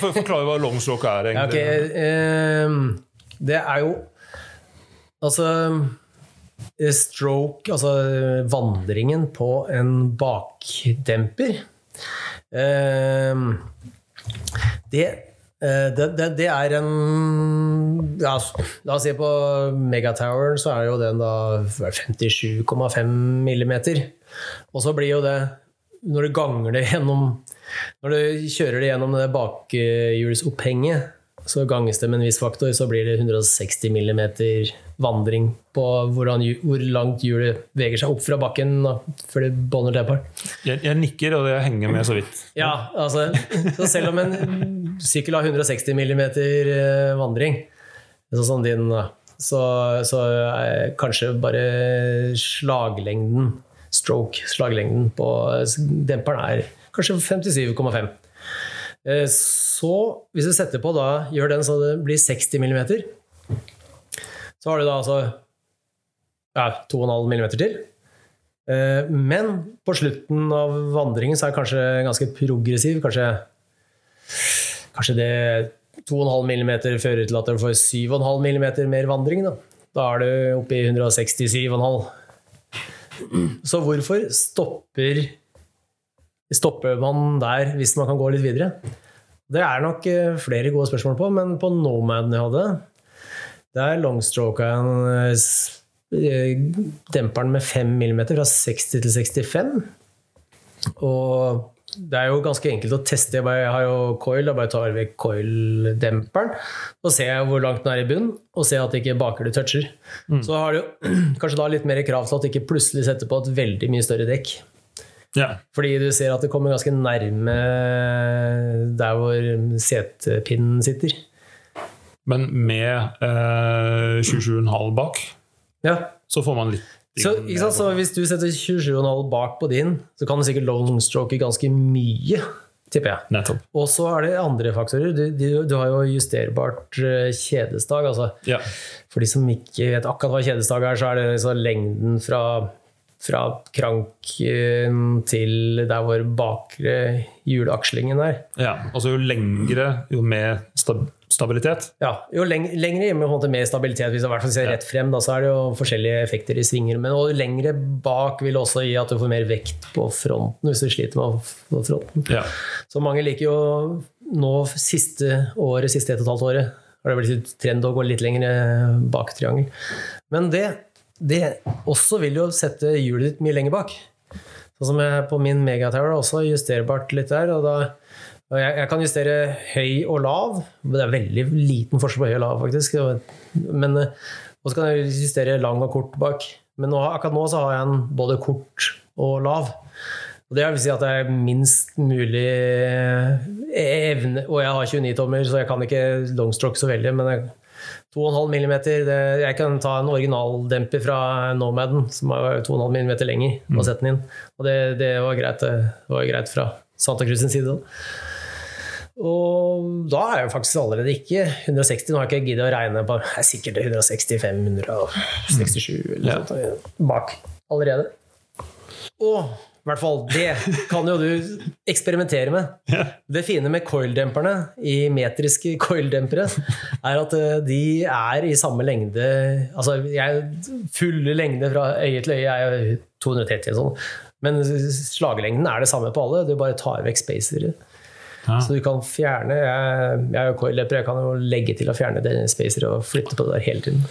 For, Forklar hva long stroke er, Ja, okay. eh, det er jo Altså eh, Stroke, altså vandringen på en bakdemper det, eh, det, det, det er en ja, La oss si på Megatoweren så er jo den da 57,5 millimeter. Og så blir jo det Når du ganger det gjennom Når du kjører det gjennom det bakhjulsopphenget, så ganges det med en viss faktor, så blir det 160 mm vandring på hvordan, hvor langt hjulet veger seg opp fra bakken før det bånder tepar. Jeg, jeg nikker, og jeg henger med så vidt. Ja, altså, så selv om en sykkel har 160 mm vandring, sånn som din, så, så er kanskje bare slaglengden, stroke, slaglengden på demperen er kanskje 57,5. Eh, Så hvis du setter på da, gjør den så det blir 60 mm, så har du da altså ja, 2,5 mm til. Eh, Men på slutten av vandringen så er det kanskje ganske progressiv. Kanskje, kanskje det 2,5 mm fører til at du får 7,5 mm mer vandring. Da, da er du oppe i 167,5. Så hvorfor stopper, stopper man der hvis man kan gå litt videre? Det er nok eh, flere gode spørsmål på, men på Nomaden jeg hadde, der longstroka en, eh, eh, demperen med 5 mm fra 60 til 65. Og det er jo ganske enkelt å teste. Jeg, har jo coil, jeg bare tar vekk coil-demperen. Og ser hvor langt den er i bunnen, og ser at ikke bakhjulet toucher. Så har du <clears throat> kanskje da litt mer krav til at du ikke plutselig setter på et veldig mye større dekk. Ja. Fordi du ser at det kommer ganske nærme der hvor setepinnen sitter. Men med eh, 27,5 bak, Ja, så får man litt Så, så hvis du setter 27,5 bak på din, så kan du sikkert longstroke ganske mye, tipper jeg. Nettopp. Og så er det andre faktorer. Du, du, du har jo justerbart eh, kjedestag. Altså, Ja. for de som ikke vet akkurat hva kjedestag er, så er det liksom lengden fra, fra kranken til der hvor bakre hjulakslingen er. ja. Altså jo lengre, jo mer stab stabilitet. Ja, jo leng lengre hjemme, på mer stabilitet, hvis jeg ser rett frem, da, så er det jo forskjellige effekter i svinger. Men og lengre bak vil også gi at du får mer vekt på fronten, hvis du sliter med fronten. Ja. Så mange liker jo nå siste året, siste ett og et halvt året, har det blitt litt trend å gå litt lenger bak triangel. Men det, det også vil jo sette hjulet ditt mye lenger bak. Sånn som jeg på min Megatower også justerbart litt der. og da jeg, jeg kan justere høy og lav. Det er veldig liten forskjell på høy og lav, faktisk. Men, eh, og så kan jeg justere lang og kort bak. Men nå, akkurat nå så har jeg en både kort og lav. Og det vil si at det er minst mulig evne Og jeg har 29 tommer, så jeg kan ikke longstroke så veldig. Men 2,5 mm det, Jeg kan ta en originaldemper fra Nomaden som er 2,5 mm lenger, og sette den inn. Og det, det, var greit, det var greit fra Santa Cruz sin side. Da. Og da er jeg faktisk allerede ikke 160. Nå har jeg ikke giddet å regne på det er sikkert 165, 167 eller noe sånt bak allerede. Og i hvert fall, det kan jo du eksperimentere med. <laughs> Det fine med coildemperne i metriske coildempere, er at eh, de er i samme lengde Altså, jeg, fulle lengde fra øye til øye er jo 230 og sånn. Men slagelengden er det samme på alle, du bare tar vekk spacere. Ja. Så du kan fjerne Jeg, jeg er jo coil-løper, jeg kan jo legge til å fjerne spacer og flytte på det der hele tiden.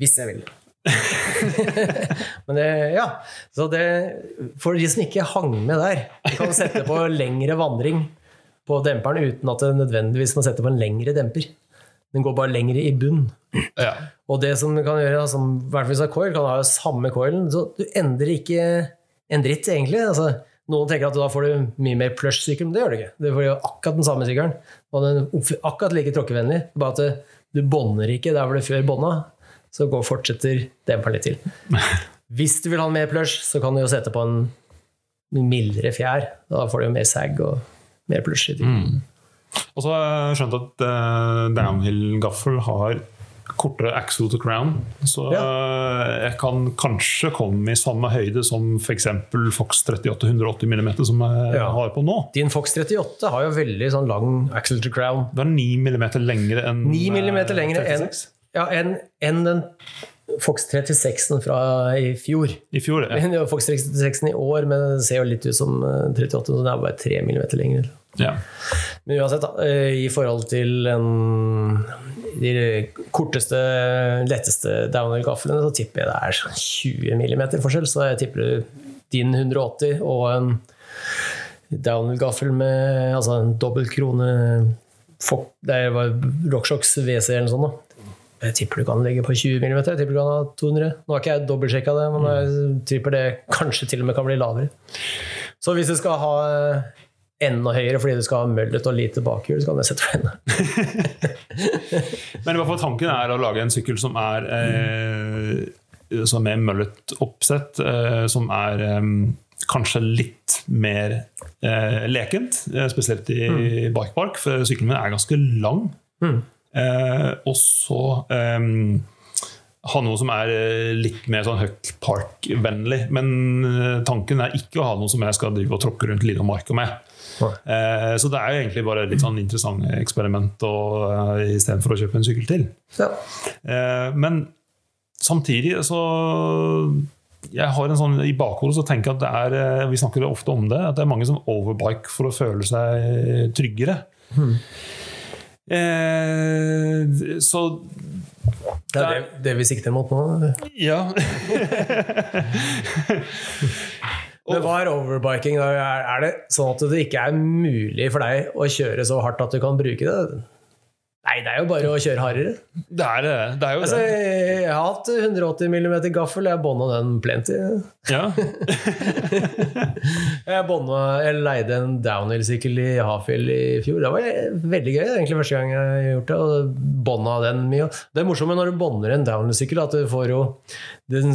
Hvis jeg vil. <laughs> Men det, ja. Så det, for de som ikke hang med der, du kan sette på lengre vandring på demperen uten at det nødvendigvis må sette på en lengre demper. Den går bare lengre i bunn. Ja. Og det som du kan gjøre, som i hvert fall hvis du har coil, kan ha jo samme coilen. Så du endrer ikke en dritt, egentlig. Altså, noen tenker at da får du mye mer plush-sykkel, men det gjør du ikke. Du får jo akkurat den samme sykkelen. Og den er akkurat like tråkkevennlig. Bare at du bånder ikke der hvor du før bånda. Så går fortsetter demperen litt til. <laughs> Hvis du vil ha mer plush, så kan du jo sette på en mildere fjær. Da får du jo mer sag og mer plush. i til. Og så har jeg skjønt at uh, downhill-gaffel har kortere axle to crown. Så ja. jeg kan kanskje komme i samme høyde som f.eks. Fox 38 180 mm som jeg Ja. har på nå. Din Fox 38 har jo veldig sånn lang axle to crown. Det er 9 mm lengre enn 9 mm eh, lengre enn ja, en, en den Fox 36-en fra i fjor. I fjor, ja. <laughs> Det Fox 36 i år, men den ser jo litt ut som eh, 38, så den er bare 3 mm lenger. Ja. Men uansett, eh, i forhold til en, de korteste, letteste downhill-gaflene, så tipper jeg det er sånn 20 mm forskjell. Så jeg tipper din 180 og en downhill-gaffel med altså en dobbelt krone Det var RockShox WC eller noe sånt. da. Jeg tipper du kan ligge på 20 mm. Jeg tipper du kan ha 200. Nå har ikke jeg dobbeltsjekka det, men jeg tipper det kanskje til og med kan bli lavere. Så hvis du skal ha enda høyere fordi du skal ha møllet og lite bakhjul, så kan jeg sette for enda. <laughs> Men i hvert fall tanken er å lage en sykkel som er eh, som er møllet oppsett, eh, som er eh, kanskje litt mer eh, lekent, eh, spesielt i Mm. bikepark, for sykkelen min er ganske lang. Eh, og så eh, ha noe som er litt mer sånn Huck Park-vennlig. Men tanken er ikke å ha noe som jeg skal drive og tråkke rundt Lille Marka med. Eh, Så det er jo egentlig bare litt sånn interessant eksperiment uh, eh, istedenfor å kjøpe en sykkel til. Ja. Eh, Men samtidig så jeg har en sånn, I bakhodet så tenker jeg at det er eh, vi snakker ofte om det, at det er mange som overbike for å føle seg tryggere. Eh, så Det er det, det vi sikter mot nå. ja. <laughs> <laughs> Men hva er overbiking? Er det sånn at det ikke er mulig for deg å kjøre så hardt at du kan bruke det? Nei, det er jo bare å kjøre hardere. Det er det. Det er jo Altså, det. jeg har hatt 180 mm gaffel, jeg bånda den plenty. Ja. <laughs> <laughs> Jeg, bånda- jeg leide en downhill-sykkel i Hafjell i fjor. Det var veldig gøy. Egentlig første gang jeg har gjort det. Og bånda den mye. Det er morsomt når du bånder en downhill-sykkel, at du får jo den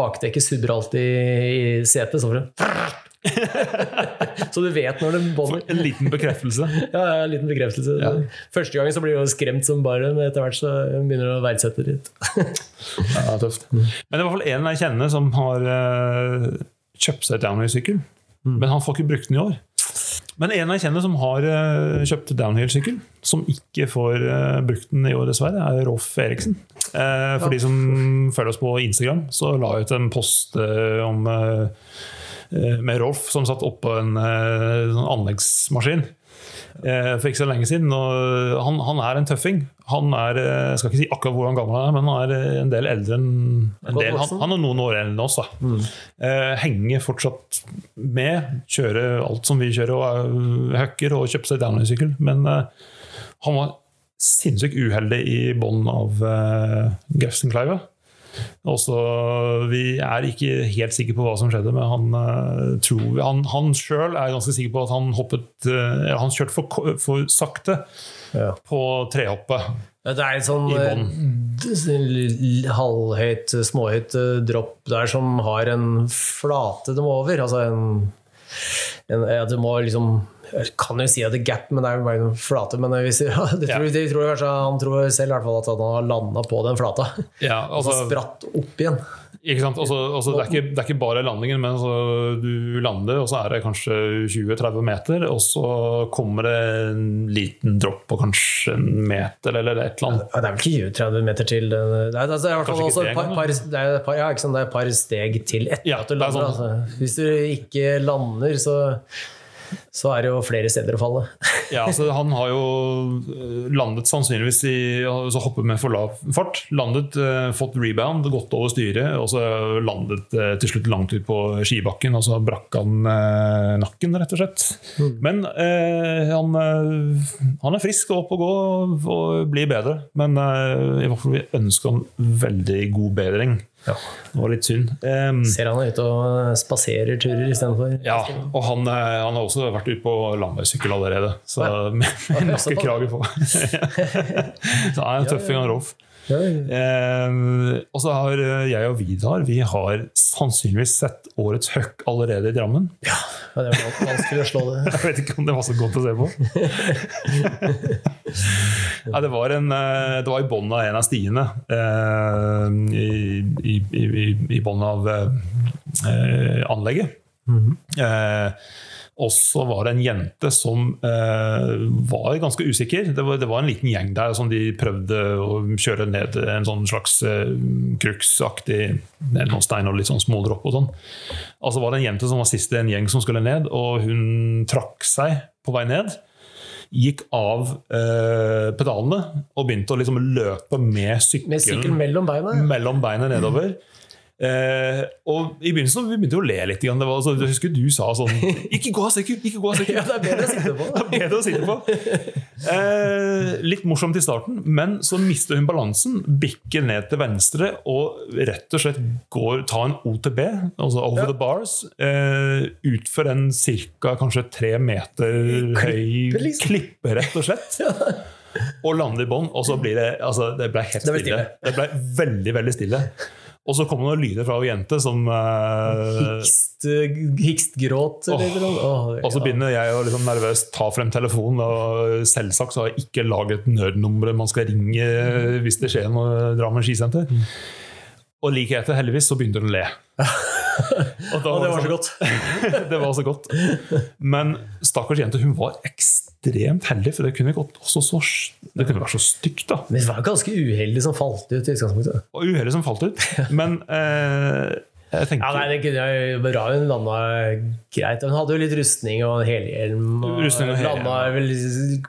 Bakdekket subber alltid i setet. Så, får du- <laughs> så du vet når det bånder. En liten bekreftelse. <laughs> Ja, ja, en liten bekreftelse. Ja. Første gangen så blir du skremt som bare, men etter hvert så begynner du å verdsette det litt. <laughs> Ja, tøft. Men det er i hvert fall en jeg kjenner som har uh, kjøpt seg downhill-sykkel. Men han får ikke brukt den i år. Men en jeg kjenner som har uh, kjøpt downhill-sykkel, som ikke får uh, brukt den i år, dessverre, er Rolf Eriksen. Uh, for de som følger oss på Instagram, så la jeg ut en post om med Rolf som satt oppå en eh, sånn anleggsmaskin eh, for ikke så lenge siden. Han, han er en tøffing. Han er, eh, jeg skal ikke si akkurat hvor gammel han er, men han er eh, en del eldre enn en del. Han, han er noen år eldre enn oss. Da. Eh, henger fortsatt med, kjører alt som vi kjører, og er hacker og kjøper seg downhill-sykkel. Men eh, han var sinnssykt uheldig i bunnen av uh, Grefsenkleiva. Også, vi er ikke helt sikre på hva som skjedde, men han uh, tror vi, Han, han sjøl er ganske sikker på at han hoppet uh, Han kjørte for, for sakte Ja. på trehoppet. Det er en sånn eh, halvhøyt, småhøyt eh, dropp der som har en flate de må over. Altså en, en ja, Du må liksom Jeg kan jo si at det er gap, men det er jo bare en flate. Men hvis, ja, det tror, Ja. det tror kanskje, han tror selv i hvert fall at han har landa på den flata. Ja, <laughs> Og så altså, spratt opp igjen. ikke sant? Også, også, det, er ikke, det er ikke bare landingen, men altså, du lander, og så er det kanskje 20-30 meter, og så kommer det en liten dropp på kanskje en meter eller et eller annet. Ja, Det er vel ikke 20-30 meter til Det er, altså, i hvert fall også et par, par, det er par, ja, ikke sant, det er et par steg til etter Ja, at du er lander. sånn. Altså. Hvis du ikke lander, så, så er det jo flere steder å falle. <laughs> Ja, altså Han har jo eh, landet sannsynligvis i altså hoppet med for lav fart. Landet, eh, fått rebound, gått over styret, og så landet eh, til slutt langt ut på skibakken. Og så brakk han nakken, rett og slett. Men eh, han, han er frisk og opp og gå og, og blir bedre. Men eh, i hvert fall vi ønsker han veldig god bedring. Ja. Det var litt synd. Um, Ser han er ute og spaserer turer istedenfor ja, og han, eh, han har også vært ute på landeveissykkel allerede. Så med, med Ja, <laughs> krager på. <laughs> så han er en tøffing, han Rolf. Ja, Eh, og så har eh, jeg og Vidar Vi har sannsynligvis sett årets høkk allerede i Drammen. <laughs> ja, det er jo vanskelig å slå det. Jeg vet ikke om det var så godt å se på. <laughs> Nei, det var, en, eh, det var i bånn av en av stiene. Eh, I i, i, i, bånn av eh, anlegget. Eh, og så var det en jente som eh, var ganske usikker. Det var, det var en liten gjeng der som de prøvde å kjøre ned en sånn slags eh, kruksaktig ned noen stein og litt sånn smådropp og sånn. Og så var det en jente som var sist i en gjeng som skulle ned, og hun trakk seg på vei ned. Gikk av eh, pedalene og begynte å liksom løpe med sykkelen, Med sykkelen mellom beina. mellom beina nedover. Eh, og I begynnelsen vi begynte vi å le litt. Det var, så, jeg husker du sa sånn 'Ikke gå av sekund Ikke gå av sykkel!' <laughs> Ja, det er bedre å sitte på. <laughs> Det er bedre å sitte på. Eh, litt morsomt i starten, men så mister hun balansen, bikker ned til venstre og rett og slett går, tar en OTB, altså over Ja. the bars, eh, utfor en ca. kanskje tre meter høy Klippe, liksom. klippe, rett og slett. <laughs> Og lander i bånn, og så blir det altså, Det ble helt Det ble stille. Det ble veldig, veldig stille. Og så kommer det noen lyder fra ei jente som eh, Hikst, hikstgråt eller noe. Åh, Og så begynner jeg å liksom nervøst ta frem telefonen. Og selvsagt så har jeg ikke laget nødnummeret man skal ringe hvis det skjer noe Drammen skisenter. Og like etter, heldigvis, så begynte hun å le. <laughs> Og da Og det var så godt. <laughs> det var så godt. Men stakkars jente, hun var ekstremt heldig, for det kunne, gått også så, det kunne vært så stygt. da. Men det var ganske uheldig som falt ut i utgangspunktet. Og uhellet som falt ut. Men eh, tenker Ja, nei, det kunne jeg bra hun landa greit. Hun hadde jo litt rustning og helhjelm. Og Rustning og landa ja. vel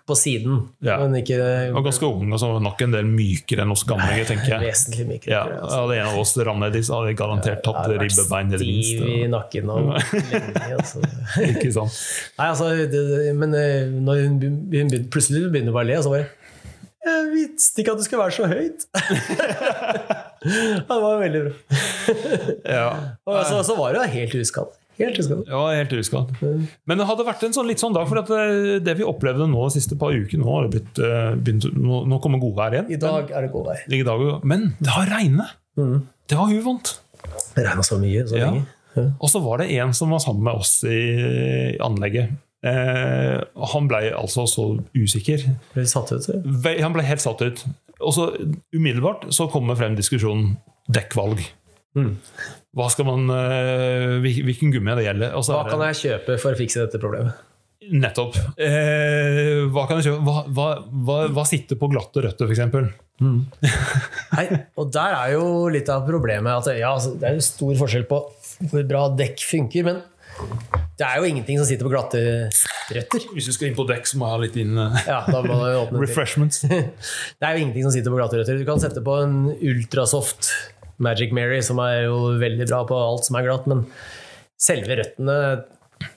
på siden, Ja. men ikke og ganske ung, altså så nok en del mykere enn oss gamle, tenker jeg. vesentlig mykere. Ja, altså. Hadde en av oss ramlet nedi, hadde jeg garantert tatt hadde vært ribbebein i det Stiv i nakken og lenge. <laughs> Altså. Ikke sant? Nei, altså, det, det- men eh, når hun, hun begynte, plutselig begynner hun bare å le, og så bare visste ikke at det skulle være så høyt! <laughs> det var veldig bra. Ja. Og så, så var det jo helt uskadd. Helt uskadd. Ja, helt uskadd. Men det hadde vært en sånn, litt sånn dag, for at eh, det vi opplevde nå de siste par ukene Nå har det blitt, eh, begynt, nå, nå kommer godvær igjen. I dag er det god vei. Men, i dag, men det har regnet! Det var uvant. Det regna så mye så Ja. lenge. Og så var det en som var sammen med oss i anlegget. Eh, han ble altså så usikker. Ble satt ut. Ve- Han ble helt satt ut. Og så umiddelbart så kommer frem diskusjonen dekkvalg. Mm. Hva skal man, eh, Hvilken gummi det gjelder? Altså, Hva kan jeg kjøpe for å fikse dette problemet? Nettopp. Eh, hva kan jeg kjøpe? Hva, hva, hva, hva sitter på glatte røtter, f.eks.? Nei, <laughs> og der er jo litt av problemet at ja, altså, det er jo stor forskjell på hvor bra dekk funker, men det er jo ingenting som sitter på glatte røtter. Hvis du skal inn på dekk, så må jeg ha litt inn eh, Ja, da må du åpne refreshments. <laughs> Det er jo ingenting som sitter på glatte røtter. Du kan sette på en ultrasoft Magic Mary, som er jo veldig bra på alt som er glatt, men selve røttene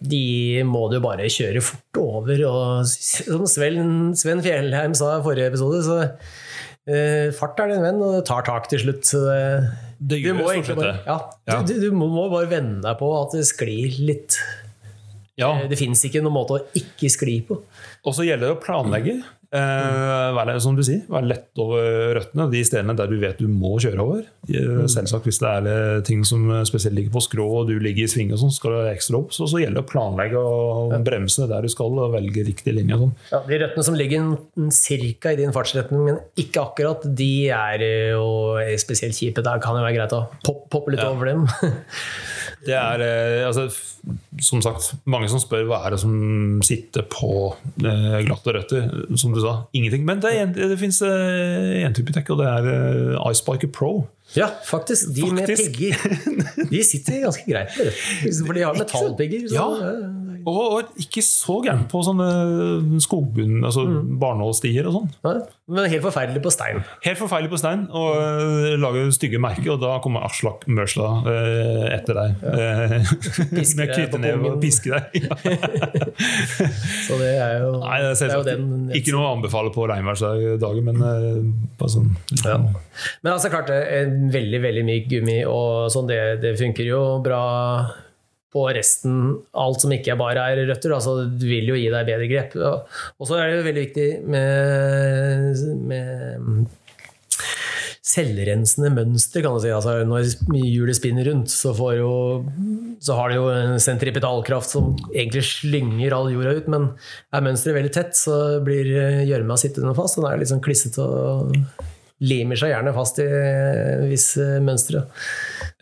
de må du bare kjøre fort over. Og som Sven, Sven Fjellheim sa i forrige episode, så uh, fart er din venn, og det tar tak til slutt. Så det, Det du må det, egentlig bare, ja, Ja. Du, du må må bare venne deg på at det sklir litt. Ja, Det fins ikke noen måte å ikke skli på. Og så gjelder det å planlegge. Eh, være, som du sier, være lett over røttene. De stedene der du vet du må kjøre over. Eh, Selvsagt Hvis det er eh, ting som spesielt ligger på skrå og du ligger i sving, og sånn, skal du ekstra opp. Så, så gjelder det å planlegge og bremse der du skal, og velge riktig linje. Sånn. Ja, de røttene som ligger ca. i din fartsretning, men ikke akkurat, de er jo spesielt kjipe. Der kan det være greit å poppe litt Ja. over dem. <laughs> Det er eh, altså, som sagt mange som spør hva er det som sitter på eh, glatte røtter. Som du sa, ingenting. Men det, en- det fins én type tech, og det er eh, Icebiker Pro. ja, faktisk. De med Faktisk. pigger de sitter ganske greit. <laughs> For de har metallpigger. så- Ja. Og, og ikke så gærent på sånne skogbunn, altså barnålstier og sånn. Men helt forferdelig på stein. Helt forferdelig på stein og uh, lager stygge merker, og da kommer Aslak Mørsla uh, etter deg. Ja. <laughs> Med deg knyttneve og piske deg. <laughs> Så det er jo, Nei, det er det er selvsagt den ikke noe å anbefale på regnværsdagen, men uh, bare sånn Ja. Men altså klart, veldig veldig myk gummi, og sånn, det, det funker jo bra på resten. Alt som ikke bare er røtter. Altså, du vil jo gi deg bedre grep. Og så er det jo veldig viktig med, med selvrensende mønster, kan du si. Altså, når hjulet spinner rundt, så, jo, så har det jo en sentripetalkraft som egentlig slynger all jorda ut, men er mønsteret veldig tett, så blir gjørma sittende fast. Den er litt sånn klissete og limer seg gjerne fast i visse mønstre.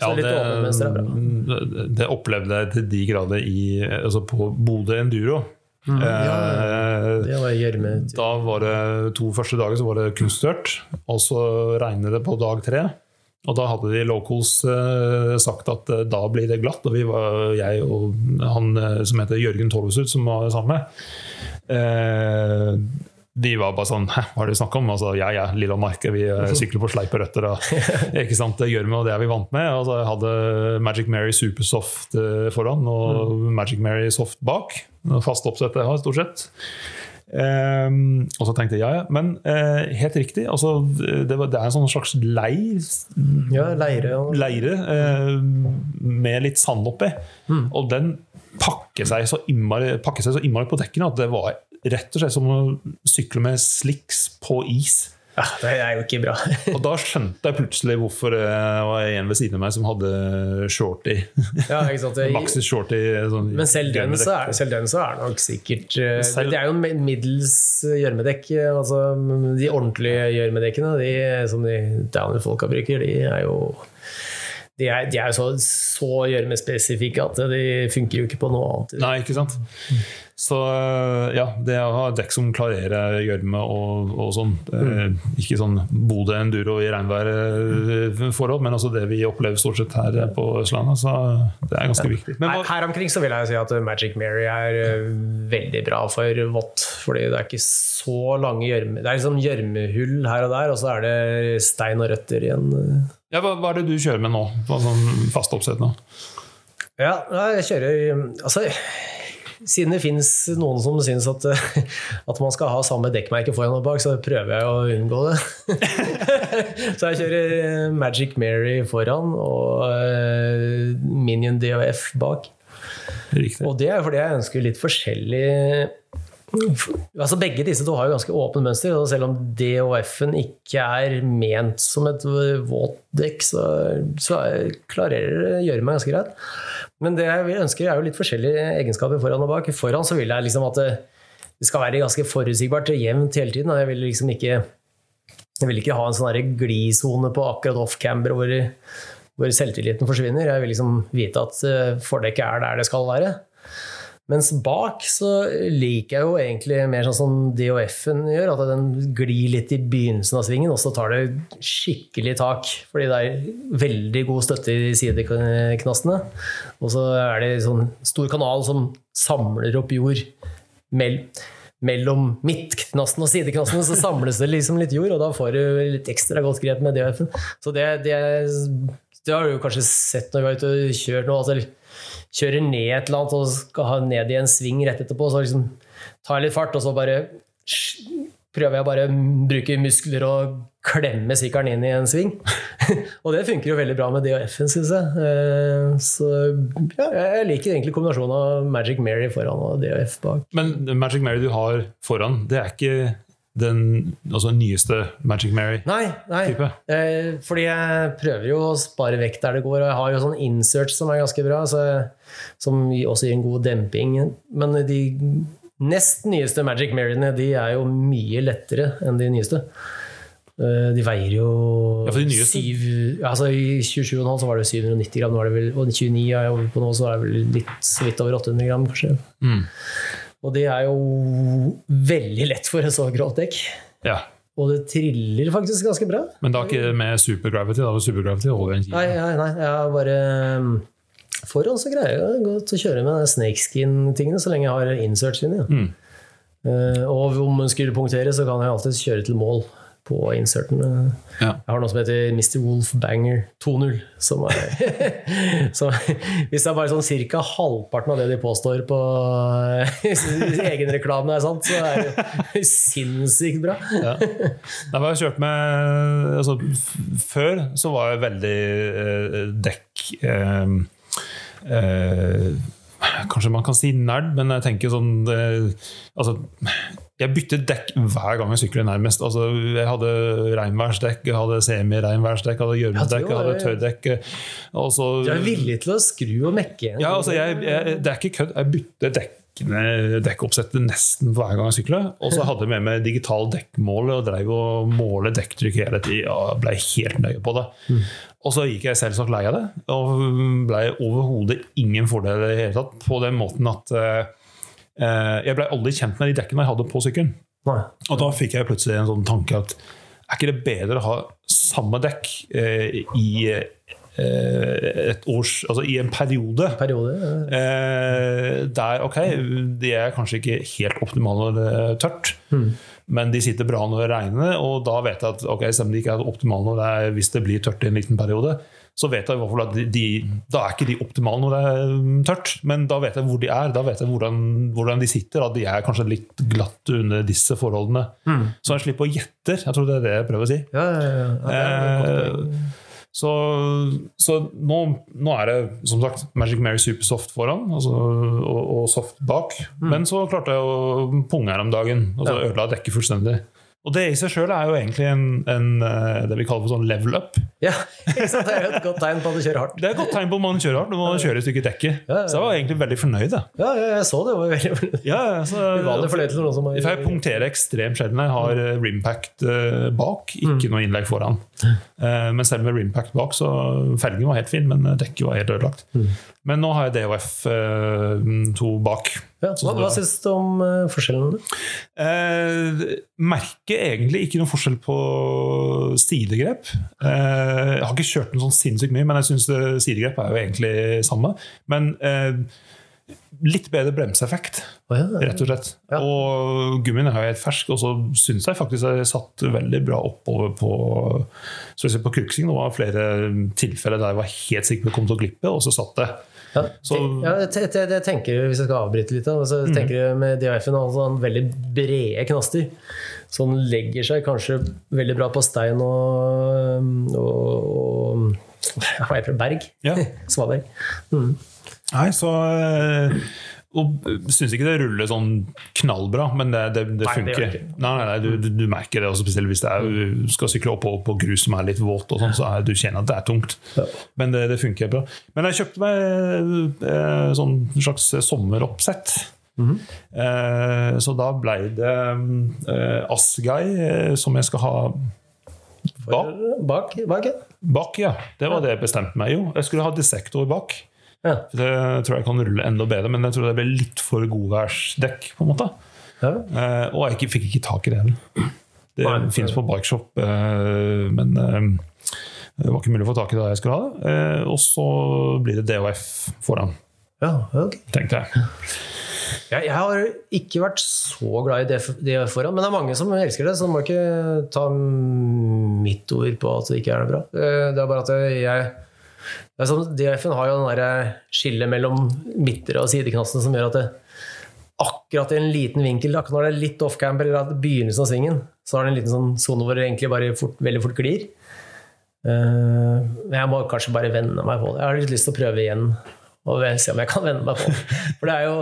Så Ja, litt mønster er bra. det, det opplevde jeg til de grader i, altså på Bodø Enduro. Mm, Eh, Det var gjørme. Da var det to første dager så var det kunststørt, og så regnet det på dag tre. Og da hadde de locals eh, sagt at eh, da blir det glatt, og vi var, jeg og han eh, som heter Jørgen Torvesud, som var sammen med, vi var bare sånn Hæ, hva er det du snakker om? Altså, ja, ja, Lillemark, vi eh, <laughs> sykler på sleipe røtter. Og, <laughs> ikke sant, det gjør vi, og det er vi vant med. Altså, jeg hadde Magic Mary Supersoft eh, foran og Magic Mary Soft bak. Fast oppsett jeg har, stort sett. Um, og så tenkte jeg ja, ja. Men uh, helt riktig, altså, det, var, det er en sånn slags leir, Ja, leire. Og, leire uh, med litt sand oppi. Og den pakker seg, så innmari, pakker seg så innmari på dekkene at det var rett og slett som å sykle med slicks på is. ja, det er jo ikke bra. Og da skjønte jeg plutselig hvorfor det var en ved siden av meg som hadde shorty. Ja, ikke sant? <laughs> Maxis shorty. Sånn, Men selv den, så er, selv den så er nok sikkert eh, Selv- Det er jo en middels gjørmedekk. Altså, de ordentlige gjørmedekkene, de som de downer-folka bruker, de er jo de er, de er så, så gjørmespesifikke at de funker jo ikke på noe annet. Nei, ikke sant? Så ja, det å ha dekk som klarerer gjørme og, og sånn. Mm. Ikke sånn Bodø enduro i regnværforhold, men altså det vi opplever stort sett her på Østlandet. Så det er ganske viktig. Men Her, her omkring så vil jeg si at Magic Mary er eh, veldig bra for vått. Fordi det er ikke så lange gjørme... Det er liksom gjørmehull her og der, og så er det stein og røtter igjen. Ja, hva, hva er det du kjører med nå? På sånn fast oppsett nå? Ja, jeg kjører Altså, siden det fins noen som syns at, <laughs> at man skal ha samme dekkmerke foran og bak, så prøver jeg å unngå det. <laughs> så jeg kjører Magic Mary foran og eh, Minion DOF bak. Riktig. Og det er fordi jeg ønsker litt forskjellig Altså Begge disse to har jo ganske åpent mønster, og selv om DOF-en ikke er ment som et våtdekk, så, så klarer det gjøre meg ganske greit. Men det jeg ønsker, er jo litt forskjellige egenskaper foran og bak. Foran så vil jeg liksom at det, det skal være ganske forutsigbart og jevnt hele tiden. og Jeg vil liksom ikke jeg vil ikke ha en sånn glisone på akkurat off-camber hvor, hvor selvtilliten forsvinner. Jeg vil liksom vite at eh, fordekket er der det skal være. Mens bak så liker jeg jo egentlig mer sånn som DOF-en gjør, at den glir litt i begynnelsen av svingen, og så tar det skikkelig tak. Fordi det er veldig god støtte i sideknastene. Og så er det sånn stor kanal som samler opp jord mellom midtknasten og sideknasten, så samles det liksom litt jord, og da får du litt ekstra godt grep med DOF-en. Så det, det, det, har du kanskje sett når vi har ute og kjørt nå. altså kjører ned et eller annet og skal ha ned i en sving rett etterpå, så liksom tar jeg litt fart, og så bare prøver jeg bare å bruke muskler og klemme sykkelen inn i en sving. <laughs> og det funker jo veldig bra med DHF-en, syns jeg. Eh, så ja, jeg liker egentlig kombinasjonen av Magic Mary foran og DHF bak. Men Magic Mary du har foran, det er ikke den altså nyeste Magic Mary-type? Nei, nei. Eh, fordi jeg prøver jo å spare vekt der det går. Og jeg har jo sånn insert som er ganske bra, så, som også gir en god demping. Men de nest nyeste Magic Maryene de er jo mye lettere enn de nyeste. Eh, de veier jo ja, de? Syv, altså I 27,5 så var det 790 gram, nå er det vel, og 29 er jeg over på nå, så er det vel litt litt over 800 gram, kanskje. Mm. Og det er jo veldig lett for et så grovt dekk. Ja. Og det triller faktisk ganske bra. Men da ikke med supergravity? Da var supergravity over en kilo? Nei, nei, nei, jeg har bare um, Foran så greier jeg godt å kjøre med snakeskin-tingene så lenge jeg har inserts inni. Ja. Mm. Uh, og om man skulle punktere, så kan jeg alltid kjøre til mål på inserten. Ja. Jeg har noe som heter Mr. Wolf Banger 2.0. Som er <laughs> som, Hvis det er bare sånn ca. halvparten av det de påstår på <laughs> egenreklamen, er sant, så er det sinnssykt bra. ja. Nei, jeg kjørt med altså, Før så var jeg veldig eh, dekk eh, eh, Kanskje man kan si nerd, men jeg tenker sånn eh, altså, jeg bytter dekk hver gang jeg sykler, nærmest. Altså, jeg hadde regnværsdekk, jeg hadde semi-regnværsdekk, hadde gjørmedekk, jeg hadde tørrdekk. Altså, du er villig til å skru og mekke? Ja, altså, jeg, jeg, det er ikke kødd. Jeg bytter dekkene, dekkoppsettet nesten hver gang jeg sykler. Og så hadde jeg med meg digital dekkmåler og drev og måle dekktrykk hele tida. Og ble helt nøye på det. Mm. Og så gikk jeg selvsagt lei av det, og ble overhodet ingen fordel i det hele tatt. På den måten at Eh, jeg ble aldri kjent med de dekkene jeg hadde på sykkelen. Og da fikk jeg plutselig en sånn tanke at er ikke det bedre å ha samme dekk eh, i eh, et års, altså i en periode, periode ja. eh, der ok, de er kanskje ikke helt optimale når det er tørt, mm. men de sitter bra når det regner, og da vet jeg at ok, selv om de ikke er optimale når det er, hvis det blir tørt i en liten periode, så vet jeg i hvert fall at de, de, da er ikke de optimale når det er mm, tørt, men da vet jeg hvor de er. Da vet jeg hvordan, hvordan de sitter. At de er kanskje litt glatt under disse forholdene. Mm. Så jeg slipper å gjette. Jeg tror det er det jeg prøver å si. Ja, ja, ja. Eh, så, så nå, nå, er det som sagt Magic Mary Supersoft foran altså, og, og, soft bak. Mm. Men så klarte jeg å punge her om dagen, og så ødela dekket fullstendig. Og det i seg sjøl er jo egentlig en, en, eh, det vi kaller for sånn level up. Ja, <laughs> Det er jo et godt tegn på at du kjører hardt. Det er et godt tegn på at man kjører hardt når man kjører et stykke dekket. Ja, ja. Så jeg var egentlig veldig fornøyd. Ja, jeg så det. var veldig fornøyd. Ja, så, <laughs> Uvanlig fornøyd til noen som er... Jeg punkterer ekstremt sjelden. Jeg har eh, rimpact eh, bak, ikke mm. noe innlegg foran. Men selv med rimpact bak, så felgen var helt fin, men dekket var helt ødelagt. Men nå har jeg DHF2 bak. Ja, hva hva syns du om eh, forskjellene? Eh, merker egentlig ikke noen forskjell på stilegrep. Eh, jeg har ikke kjørt den sånn sinnssykt mye, men jeg syns stilegrep er jo egentlig samme. Men eh, litt bedre bremseeffekt, oh, ja. rett og slett. Ja. Og gummien er helt fersk, og så syns jeg faktisk jeg satt veldig bra oppover på Spesielt på Kruksing. Det var flere tilfeller der jeg var helt sikker på at jeg kom til å glippe, og så satt det. Ja, Så- ja, jeg, jeg tenker, Hvis jeg skal avbryte litt, da, så Mm. tenker jeg med DIF-en altså, han veldig brede knaster. Så han legger seg kanskje veldig bra på stein og, og, og? Berg? Ja. <laughs> Svaberg. Nei, så eh, Og syns ikke det ruller sånn knallbra, men det, det, det Nei, det funker. det. Nei, nei, du, du, du merker det, også spesielt hvis er, du skal sykle opp på, på grus som er litt våt, og sånn, så er, du kjenner at det er tungt. Ja. Men det, det funker bra. Men jeg kjøpte meg eh, sånn slags sommeroppsett. Mhm. eh, så da ble det eh, Asgai, eh, som jeg skal ha bak. Bak? bak ja. bak. Ja, det var det jeg bestemte meg jo. Jeg skulle ha dissektor bak. Ja. Det tror jeg kan rulle enda bedre, men jeg tror det ble litt for godværsdekk. på en måte. Ja. Eh, og jeg fikk ikke tak i det heller. Det Nei. finnes på Bikeshop, eh, men eh, det var ikke mulig å få tak i det jeg skulle ha det. Eh, og så blir det DHF foran, Ja, okay. tenkte jeg. Jeg, jeg har ikke vært så glad i det, det foran, men det er mange som elsker det, så du må ikke ta mitt ord på at det ikke er det bra. Eh, Det er bare at jeg det er sånn, DF-en har jo den det skillet mellom midtre og sideknassen som gjør at det akkurat i en liten vinkel, akkurat når det er litt off-camp eller at begynnelsen av svingen, så har det en liten sånn sone hvor det egentlig bare fort, veldig fort glir. Eh, Men jeg må kanskje bare venne meg på det. Jeg har litt lyst til å prøve igjen og se om jeg kan venne meg på det. For det er jo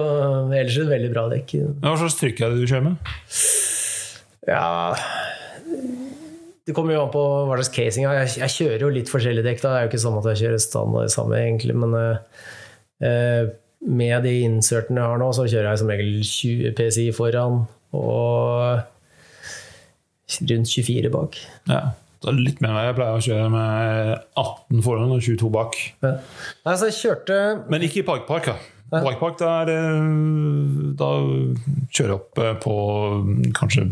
ellers et veldig bra dekk. Hva slags trykk er det du kjører med? Ja Det kommer jo an på hva slags casing jeg har. Jeg, kjører jo litt forskjellige dekk. Da. Det er jo ikke sånn at jeg kjører standard samme, egentlig. Men uh, med de insertene jeg har nå, så kjører jeg som regel 20 PSI foran og rundt 24 bak. Ja, det er litt mer enn jeg pleier å kjøre med 18 foran og 22 bak. Ja. Nei, så jeg kjørte Men ikke i parkpark. Parkpark, der, eh, da kjører jeg opp eh, på kanskje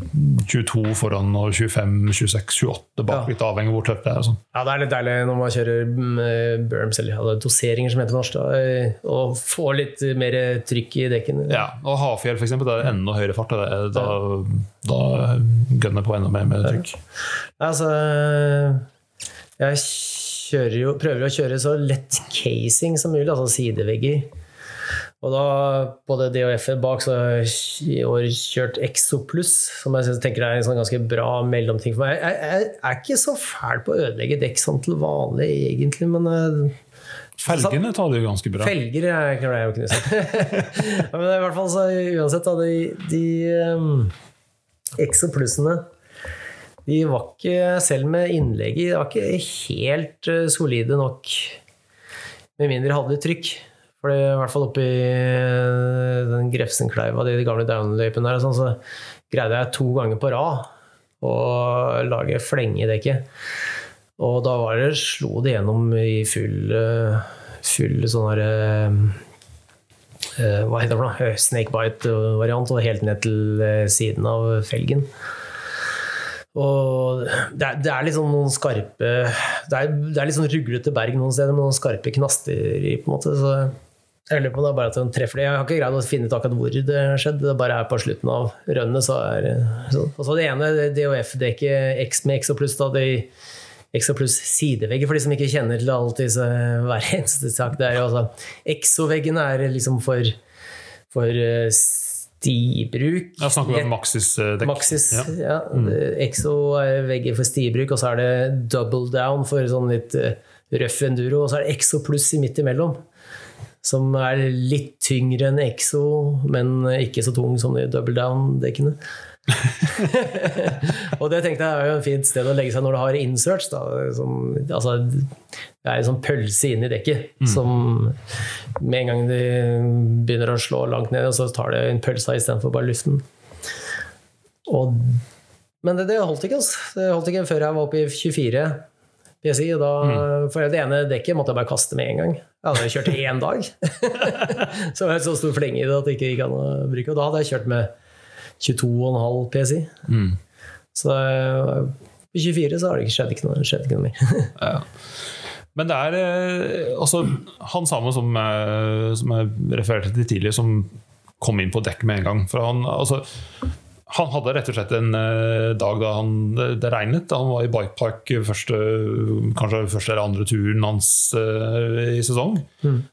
22 foran og 25, 26, 28 bak. Ja. Litt avhengig av hvor tøft det er. sånn. Ja, det er litt deilig når man kjører mm, berms, eller ja, doseringer som heter på norsk, da, eh, og får litt mer trykk i dekkene. Ja, og Hafjell eksempel, det er enda høyere fart. Da, er- Da, gønner på enda mer med trykk. Altså, jeg jo, prøver å kjøre så lett casing som mulig, altså sidevegger. Og da, både det og F bak, så i år kjørt Exo Pluss, som jeg synes, tenker er en sånn ganske bra mellomting for meg. Jeg, jeg, jeg er ikke så fæl på å ødelegge dekk sånn til vanlig, egentlig, men eh, Felgene tar det jo ganske bra. Felger jeg klarer jeg å knuse. Men i hvert fall så uansett, da, de, de um, Exo plussene de var ikke, selv med innlegget, de var ikke helt eh, solide nok. Med mindre hadde trykk. For i hvert fall oppi eh, den Grefsenkleiva, de gamle downløypene der, sånn, så greide jeg to ganger på rad å lage flenge i dekket. Og da var det, slo det gjennom i full, eh, full sånn her eh, Hva heter det for noe? Snakebite-variant, og helt ned til siden av felgen. Og det er, det er liksom noen skarpe Det er, det er litt sånn ruglete berg noen steder med noen skarpe knaster i, på en måte. Så jeg lurer på det er bare at den treffer det. Jeg har ikke greid å finne ut akkurat hvor det har skjedd. Det bare er på slutten av rønnet, så er det sånn. Og så det ene DHF-dekket X med X og pluss, da. Det Exo pluss sidevegger, for de som ikke kjenner til alt disse hver eneste sak. Det er jo altså Exo-veggene er liksom for, for eh, stibruk. Da snakker vi om Maxis-dekk. Maxis, Ja. ja. Exo er vegger for stibruk, og så er det double down for sånn litt eh, røff enduro, og så er det Exo pluss i midt imellom. Som er litt tyngre enn Exo, men ikke så tung som de double down-dekkene. <laughs> og det tenkte jeg er jo et fint sted å legge seg når du har inserts. Da, som, altså, det er en sånn pølse inn i dekket som med en gang de begynner å slå langt ned, så tar det en pølse istedenfor bare luften. Og, men det, det holdt ikke. Altså. Det holdt ikke før jeg var oppe i 24 PSI. Og da, For det ene dekket måtte jeg bare kaste med en gang. Jeg hadde kjørt i én dag. <laughs> så det var så stor flenge i det at det ikke gikk an å bruke. Og da hadde jeg kjørt med 22,5 PSI. Mm. Så i på 24 så har det ikke skjedd ikke noe, skjedd ikke noe mer. <laughs> Ja. Men det er eh, altså, han samme som, eh, som jeg refererte til tidligere, som kom inn på dekk med en gang. For han, altså, han hadde rett og slett en eh, dag da han, det regnet. Da han var i bikepark første, kanskje første eller andre turen hans eh, i sesong.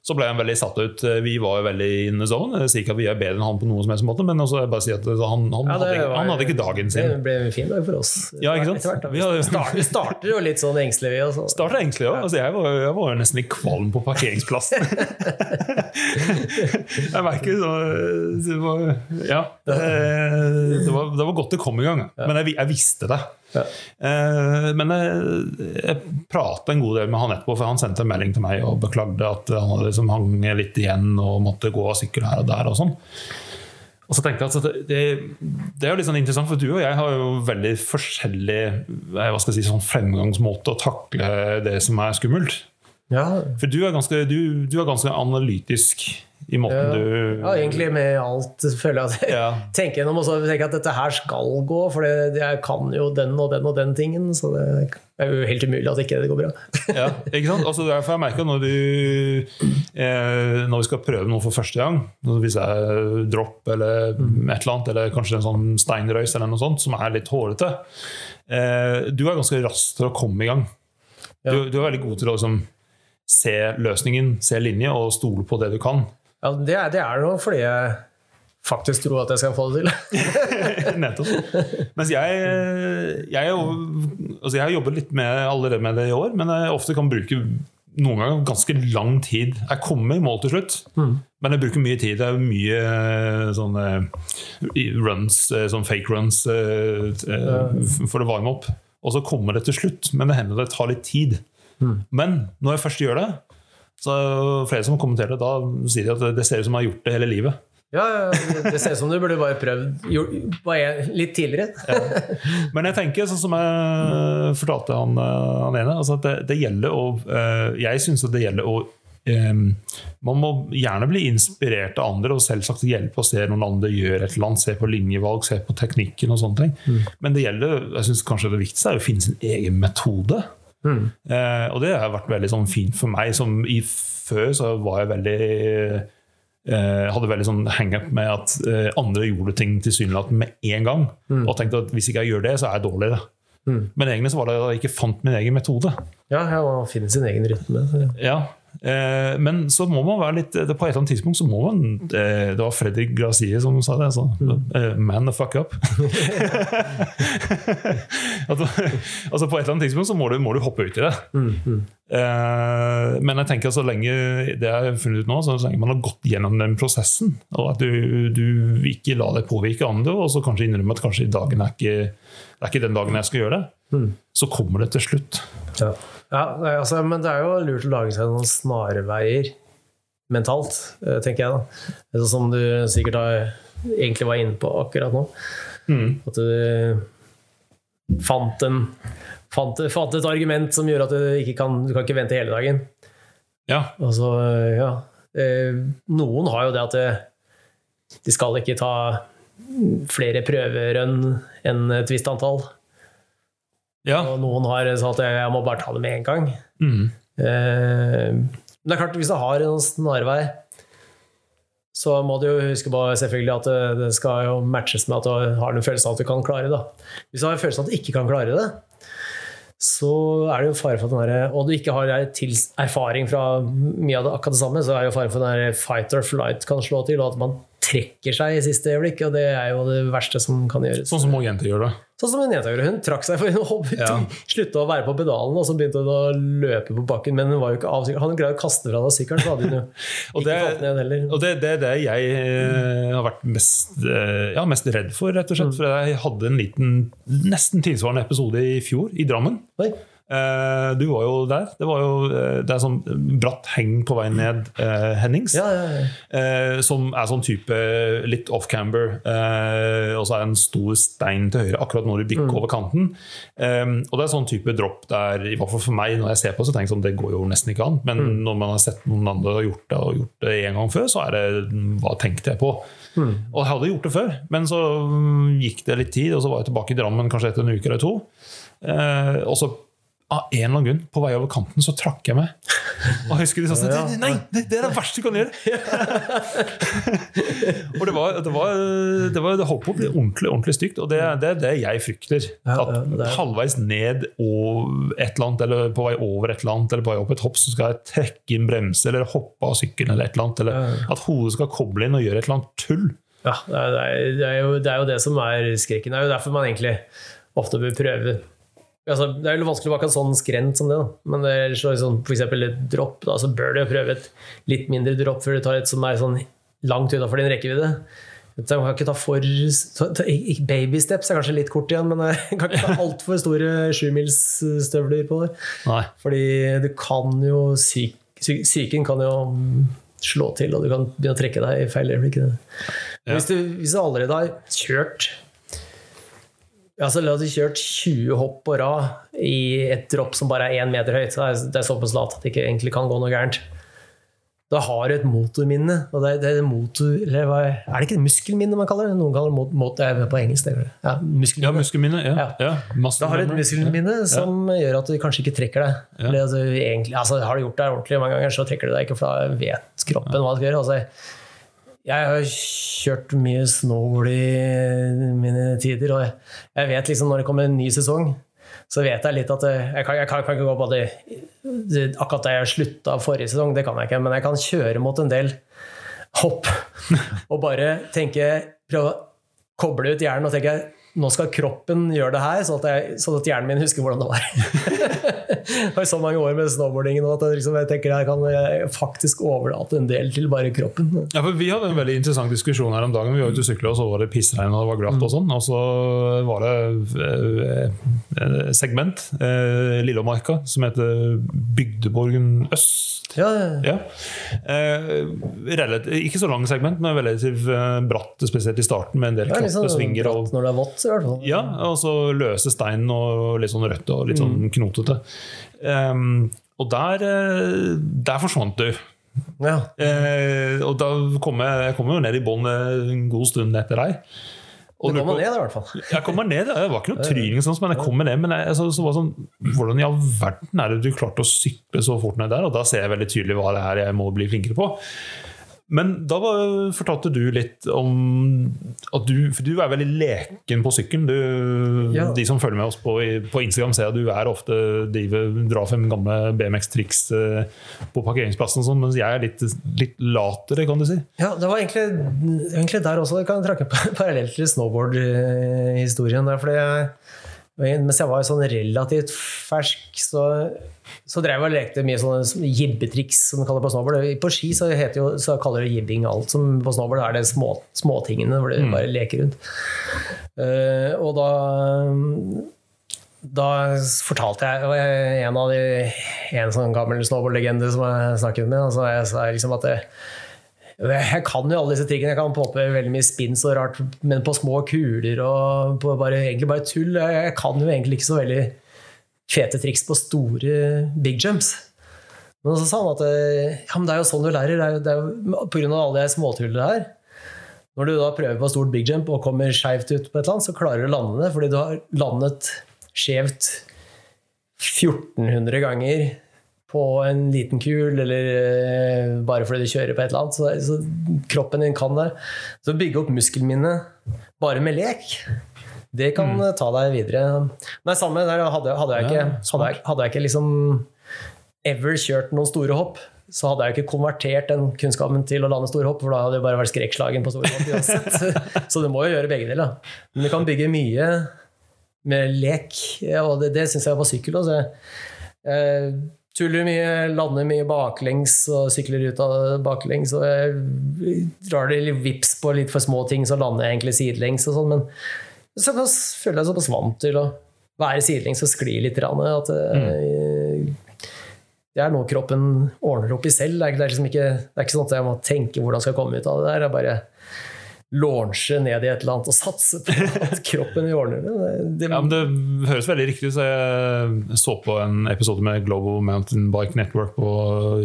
Så ble han veldig satt ut. Vi var jo veldig in the zone. Jeg sier ikke at vi er bedre enn han på noen som helst måte, men også bare si at han, han, Ja, hadde, var- han hadde ikke dagen sin. Det ble en fin dag for oss. Ja, ikke sant? Hvert. Vi starter, vi starter jo litt sånn engstelig, vi. også. Starter egentlig òg. Altså, jeg, var- jeg var jo nesten litt kvalm på parkeringsplassen. <laughs> jeg merker så så, Ja. Det, det, var, det var godt det kom i gang. Men jeg, jeg visste det. Ja. Eh, men jeg, jeg prata en god del med han etterpå, for han sendte en melding til meg og beklagde at han hadde liksom hang litt igjen og måtte gå og sykle her og der. og sånn. Og så tenkte jeg at det, det, det er jo litt sånn interessant, for du og jeg har jo veldig forskjellig eh, hva skal jeg si, sånn fremgangsmåte å takle det som er skummelt. Ja, For du er ganske, du, du er ganske analytisk i måten ja. du ja, egentlig med alt føler jeg Ja. <laughs> tenker gjennom og tenker at dette her skal gå, for det, jeg kan jo den og den og den tingen. Så det er jo helt umulig at ikke det går bra. ja, ikke sant? Altså, derfor jeg merker når, du, eh, når vi skal prøve noe for første gang, hvis det er dropp eller et eller annet, eller kanskje en sånn steinrøys eller noe sånt, som er litt hårete eh, Du er ganske rask til å komme i gang. Du, du er veldig god til å liksom, se løsningen, se linje og stole på det du kan. Ja, det, er, det er noe fordi jeg faktisk tror at jeg skal få det til. <laughs> Nettopp. Mens jeg, jeg, altså jeg har jobbet litt med, allerede med det i år, men jeg ofte kan bruke noen ganger ganske lang tid. Jeg kommer i mål til slutt, men jeg bruker mye tid. Det er mye eh, sånne runs, eh, sånn fake runs eh, for å varme opp. Og så kommer det til slutt, men det hender det tar litt tid. Men når jeg først gjør det, så er flere som kommenterer det, da sier de at det ser ut som de har gjort det hele livet. Ja, ja, det ser ut som du burde bare prøvd gjort- bare litt tidligere. Men jeg tenker, sånn som jeg fortalte han, eh, han ene, altså at det, det gjelder å eh, Jeg syns det gjelder å um, Man må gjerne bli inspirert av andre og selvsagt hjelpe å se noen andre gjøre et eller annet. Se på linjevalg, se på teknikken og sånne ting. Men det gjelder, jeg synes kanskje det viktigste er å finne sin egen metode. Eh, og det har vært veldig sånn fint for meg. Som i Før så var jeg veldig eh, hadde veldig sånn hang-up med at eh, andre gjorde ting tilsynelatende med en gang. Og tenkte at hvis ikke jeg gjør det, så er jeg dårlig. Mm. Men egentlig så var det at jeg ikke fant min egen metode. Ja, man finner sin egen rytme. Ja, Men så må man være litt På et eller annet tidspunkt så må man eh, Det var Fredrik Gracie som sa det. Altså, eh, Man the fuck up. <laughs> altså, altså På et eller annet tidspunkt så må du, må du hoppe ut i det. Eh, men jeg tenker så lenge det jeg har funnet ut nå, så lenge man har gått gjennom den prosessen, og at du, du ikke lar deg påvirke andre, og så kanskje innrømme at kanskje dagen er ikke, det er ikke den dagen jeg skal gjøre det, så kommer det til slutt. Ja. Ja, altså, men det er jo lurt å lage seg noen snarveier mentalt, eh, tenker jeg. da. Sånn som du sikkert har, egentlig var inne på akkurat nå. At du fant, en, fant, fant et argument som gjør at du ikke kan, du kan ikke vente hele dagen. Ja, Altså, ja. Eh, Noen har jo det at de skal ikke ta flere prøverønn enn et visst antall. Ja. Og noen har sagt at jeg må bare ta det med en gang. Mm. Eh, Men det er klart, hvis du har en snarvei, så må du jo huske på selvfølgelig at det, det skal jo matches med at du har en følelse av at du kan klare det. Hvis du har en følelse av at du ikke kan klare det, så er det jo fare for at den og du ikke har erfaring fra mye av det akkurat det samme, så er det jo fare for at den fight or flight kan slå til, og at man trekker seg i siste øyeblikk, og det er jo det verste som kan gjøres. Sånn som mange jenter gjør da? Sånn som en jente gjorde. Hun trakk seg for hun hoppet, Ja. slutta å være på pedalen og så begynte hun å løpe på bakken. Men hun var jo ikke av Han Hadde hun greid å kaste fra deg sykkelen, så hadde hun jo <laughs> ikke det- falt ned heller. Og det, det er det jeg eh, har vært mest, eh, ja, mest redd for, rett og slett. For jeg hadde en liten, nesten tilsvarende episode i fjor, i Drammen. Oi. Eh, du var jo der. Det, var jo, uh, det er sånn bratt heng på vei ned uh, Hennings. Ja, ja, ja. Som er sånn type litt off-camber, og så er det en stor stein til høyre akkurat når du bikker over kanten. Um, og det er sånn type dropp der, i hvert fall for meg, når jeg ser på, så tenker jeg sånn, det går jo nesten ikke an. Men når man har sett noen andre og gjort det, og gjort det en gang før, så er det hva tenkte jeg på? Og jeg hadde gjort det før, men så mm, gikk det litt tid, og så var jeg tilbake i Drammen kanskje etter en uke eller to. Og så av en eller annen grunn, på vei over kanten, så trakk jeg meg. <laughs> Og jeg husker de sånn Ja. Nei, det, det er det verste du kan gjøre! <laughs> og det var, det var, det var det holdt på å bli ordentlig ordentlig stygt, og det er det, det jeg frykter. At halvveis ned og et eller annet, eller på vei over et eller annet, eller på vei opp et hopp, så skal jeg trekke inn bremse eller hoppe av sykkelen, eller et eller annet. Eller at hodet skal koble inn og gjøre et eller annet tull. Ja, det er, er, er jo, det er jo det som er skrekken. Det er jo derfor man egentlig ofte bør prøve altså, Det er jo vanskelig å bake en sånn skrent som det, da. men det er så, sånn, for eksempel et dropp, da, så bør du prøve et litt mindre dropp før du tar et som er sånn langt utenfor din rekkevidde. Så Man kan ikke ta for ta, ta, Baby steps er kanskje litt kort igjen, men jeg kan ikke ta <laughs> altfor store sjumilsstøvler på det. Nei. Fordi du kan jo syk, sy, Psyken kan jo slå til, og du kan begynne å trekke deg i feil øyeblikk. Ja. Hvis, du, hvis du allerede har kjørt altså La oss si kjørt 20 hopp på rad i et dropp som bare er én meter høyt. så Det er såpass lavt at det ikke egentlig kan gå noe gærent. Da har du et motorminne. og det er, det er, motor, eller hva, er det ikke muskelminne man kaller det? Noen kaller det mot, mot, det på engelsk. Det ja, det. Ja, Ja, muskelminne. muskelminne. Ja. Ja. ja. Da har du et muskelminne muskelminne som gjør at du kanskje ikke trekker deg. Ja. Eller, altså, egentlig, altså, har du gjort det ordentlig mange ganger, så trekker du deg ikke, for da vet kroppen hva du skal gjøre. Altså, jeg har kjørt mye snowboard i mine tider, og jeg- vet liksom når det kommer en ny sesong, så vet jeg litt at jeg kan, jeg kan, kan ikke gå på det, det akkurat da jeg slutta forrige sesong, det kan jeg ikke, men jeg kan kjøre mot en del hopp <laughs> og bare tenke Prøve å koble ut hjernen og tenke nå skal kroppen gjøre det her, sånn at, jeg, sånn at hjernen min husker hvordan det var. <laughs> jeg har så mange år med snowboardingen nå at jeg, liksom, jeg tenker jeg kan eh, faktisk overlate en del til bare kroppen. Ja, for Vi hadde en veldig interessant diskusjon her om dagen. Vi var ute og sykla, og så var det pissregn og det var glatt. Og sånn, og så var det eh, eh, segment, Lillemarka, som heter Bygdeborgen øst. Ja, ja. Eh, relativt, ikke så lang segment, men relativt bratt, spesielt i starten, med en del Det krappe liksom svinger. bratt når det er vått, i hvert fall. ja, og så løse stein og litt sånn rødt og litt sånn knotete. Um, og der, eh, der forsvant du. Ja. Eh, og da kom jeg, jeg kom jo ned i bånn en god stund etter deg. Og du kommer ned, i hvert fall. Jeg kommer ned, det var ikke noe <laughs> tryning, sånn, men jeg kommer ned. Men jeg, så, så var det sånn, hvordan i all verden er det du klarte å sykle så fort ned der? Og da ser jeg veldig tydelig hva det er jeg må bli flinkere på. Men da fortalte du litt om at du For du er veldig leken på sykkelen. Du, Ja. De som følger med oss på, på Instagram, ser at du er ofte driver, drar frem gamle BMX-triks eh, på parkeringsplassen, sånn, mens jeg er litt, litt latere, kan du si. Ja, det var egentlig, egentlig der også. Jeg kan trekke parallelt til snowboard-historien. der, fordi jeg, mens jeg var sånn relativt fersk, så, så drev jeg og lekte mye sånne jibbetriks, som de kaller det på snowboard. På ski så, heter jo, så kaller det jibbing alt som på snowboard er det små, småtingene hvor du bare leker rundt. Uh, og da da fortalte jeg en av de, en sånn gammel snowboardlegende som jeg snakket med, altså jeg sa liksom at det, jeg kan jo alle disse trikkene. Jeg kan poppe veldig mye spins og rart, men på små kuler og på bare, egentlig bare tull. Jeg kan jo egentlig ikke så veldig fete triks på store big jumps. Men så sa han at eh, ja, det er jo sånn du lærer. Det er jo, det er jo, på grunn av alle de småtullene her. Når du da prøver på stort big jump og kommer skeivt ut på et eller annet, så klarer du å lande det fordi du har landet skjevt 1400 ganger på en liten kul, eller eh, bare fordi du kjører på et eller annet. Så, så kroppen din kan det. Så bygge opp muskelminnet bare med lek, det kan mm. ta deg videre. Nei, samme der hadde, hadde, jeg, ikke, hadde, jeg, hadde jeg ikke liksom ever kjørt noen store hopp, så hadde jeg jo ikke konvertert den kunnskapen til å lande store hopp, for da hadde jeg bare vært skrekkslagen på store hopp uansett. <laughs> Så du må jo gjøre begge deler. Men du kan bygge mye med lek, og det, det syns jeg på sykkel også. Jeg tuller mye, lander mye baklengs og sykler ut av baklengs. Og jeg drar det litt vips på litt for små ting, så lander jeg egentlig sidelengs og sånn. Men så føler jeg såpass vant til å være sidelengs og skli litt. At det, det er noe kroppen ordner opp i selv. Det er, liksom ikke, det er ikke sånn at jeg må tenke hvordan jeg skal komme ut av det der. Jeg bare launche ned i et eller annet og satse på at <laughs> kroppen ordner det. det, Ja, men Det høres veldig riktig ut. så Jeg så på en episode med Global Mountain Bike Network på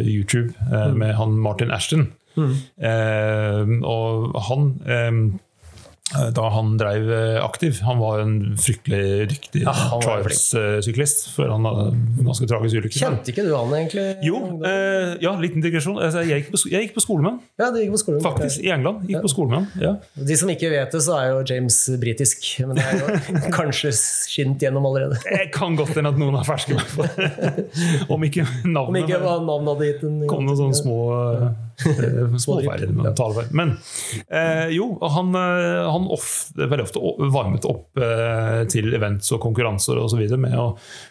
YouTube mm. med han Martin Ashton. Eh, og han eh, eh, da han drev eh, aktiv. Han var en fryktelig dyktig ja, trials-syklist før han hadde en ganske tragisk ulykke. Kjente ikke du han egentlig? Jo, eh, ja, liten digresjon. Altså, jeg, gikk på, jeg gikk på skole med han, Ja, det gikk på skolen. faktisk. I England. Gikk på skole med han. Ja. De som ikke vet det, så er jo James britisk. Men det er jo <laughs> kanskje skint gjennom allerede. <laughs> Det kan godt hende at noen er ferske med på det. Om ikke Om navnet. ikke navnet hadde gitt en kom noen sånne små eh, småfeil med talefeil. Men eh, jo, han, eh, han ofte, veldig ofte varmet opp eh, til events og konkurranser og så videre med å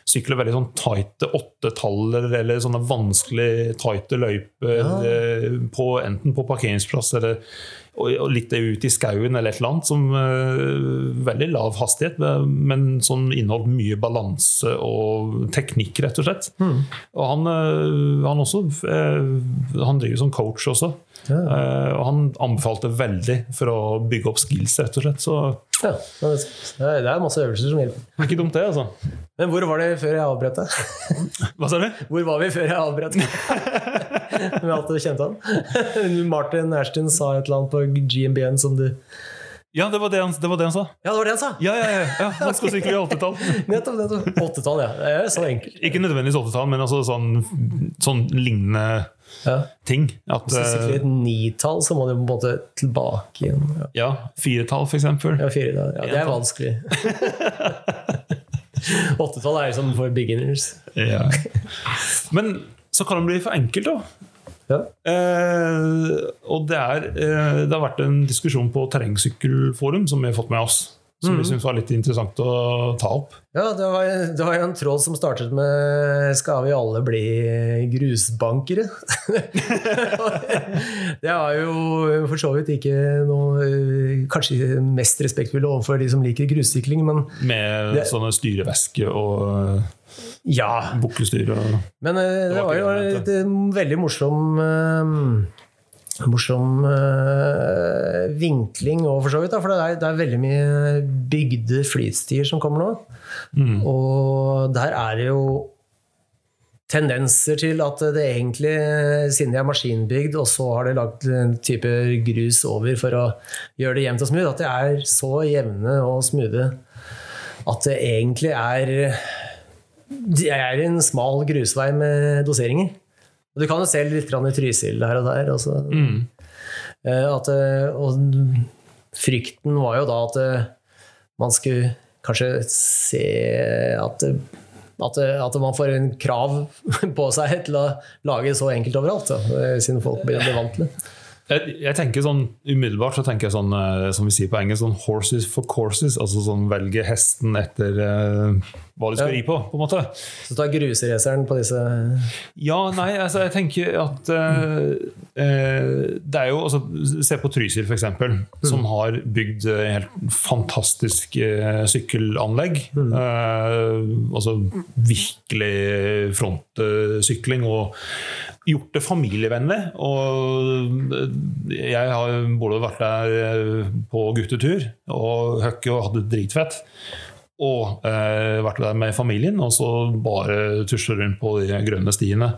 sykle veldig sånn tighte åttetaller eller sånne vanskelig tighte løyper Ja. eh, på, enten på parkeringsplass eller og, litt ut i skauen eller et eller annet. Som uh, veldig lav hastighet, men som inneholdt mye balanse og teknikk, rett og slett. Og han, uh, han også uh, Han driver som coach også. Ja. Eh, Og han anbefalte veldig for å bygge opp skills, rett og slett. Så Ja, det er masse øvelser som hjelper. det er ikke dumt, det, altså. Men hvor var det før jeg avbrøt deg? <laughs> Hva sa du? Hvor var vi før jeg avbrøt? <laughs> Med alt du kjente han? <laughs> Martin Ashton sa et eller annet på GMBN som du Ja, det var det han, det var det han sa. Ja, det var det han sa! Ja, ja, ja, ja. Han skal sykle i åttetall. Nettopp. nettopp. Åttetall, ja. Det er så enkelt. Ikke nødvendigvis åttetall, men altså sånn, sånn lignende Ja. ting. At, Hvis det sitter i et nitall, så må du på en måte tilbake igjen. Ja, ja, firetall, for eksempel. ja fire. Ja, det er vanskelig. <laughs> Åttetall er liksom for beginners. Ja. Men så kan det bli for enkelt, da. Ja. Eh, og det, er, eh, det har vært en diskusjon på Terrengsykkelforum som vi har fått med oss. Som vi syntes var litt interessant å ta opp. Ja, det var, det var jo en tråd som startet med 'Skal vi alle bli grusbankere?' <laughs> det var jo for så vidt ikke noe eh, Kanskje mest respektfulle overfor de som liker grussykling, men Med Det- sånne styreveske og ja. buklestyre. og- Men eh, det, Det var var jo en eh, veldig morsom eh, Morsom uh, vinkling òg, for så vidt. Da, for det er, det er veldig mye bygde flystier som kommer nå. Mm. Og der er det jo tendenser til at det egentlig, siden de er maskinbygd, og så har de lagd en type grus over for å gjøre det jevnt og smooth, at de er så jevne og smoothe at det egentlig er Det er en smal grusvei med doseringer. Du kan jo se litt i Trysil her og der. Altså. Mm. Eh, At, eh, og frykten var jo da at eh, man skulle kanskje se at, at, at man får en krav <laughs> på seg til å lage så enkelt overalt, da, siden folk blir vant til det. Jeg, jeg tenker sånn, Umiddelbart så tenker jeg sånn, eh, som vi sier på engelsk, sånn 'horses for courses'. Altså sånn velge hesten etter uh, hva du skal Ja. ri på, på en måte. Så ta grusereseren på disse Ja, nei, altså jeg tenker at uh, uh, Det er jo altså, Se på Trysil, f.eks., som har bygd helt fantastisk sykkelanlegg. Eh, altså virkelig frontsykling og gjort det familievennlig. Og jeg har både vært der eh, på guttetur og høkke og hatt det dritfett. Og eh, vært der med familien, og så bare tusle rundt på de grønne stiene.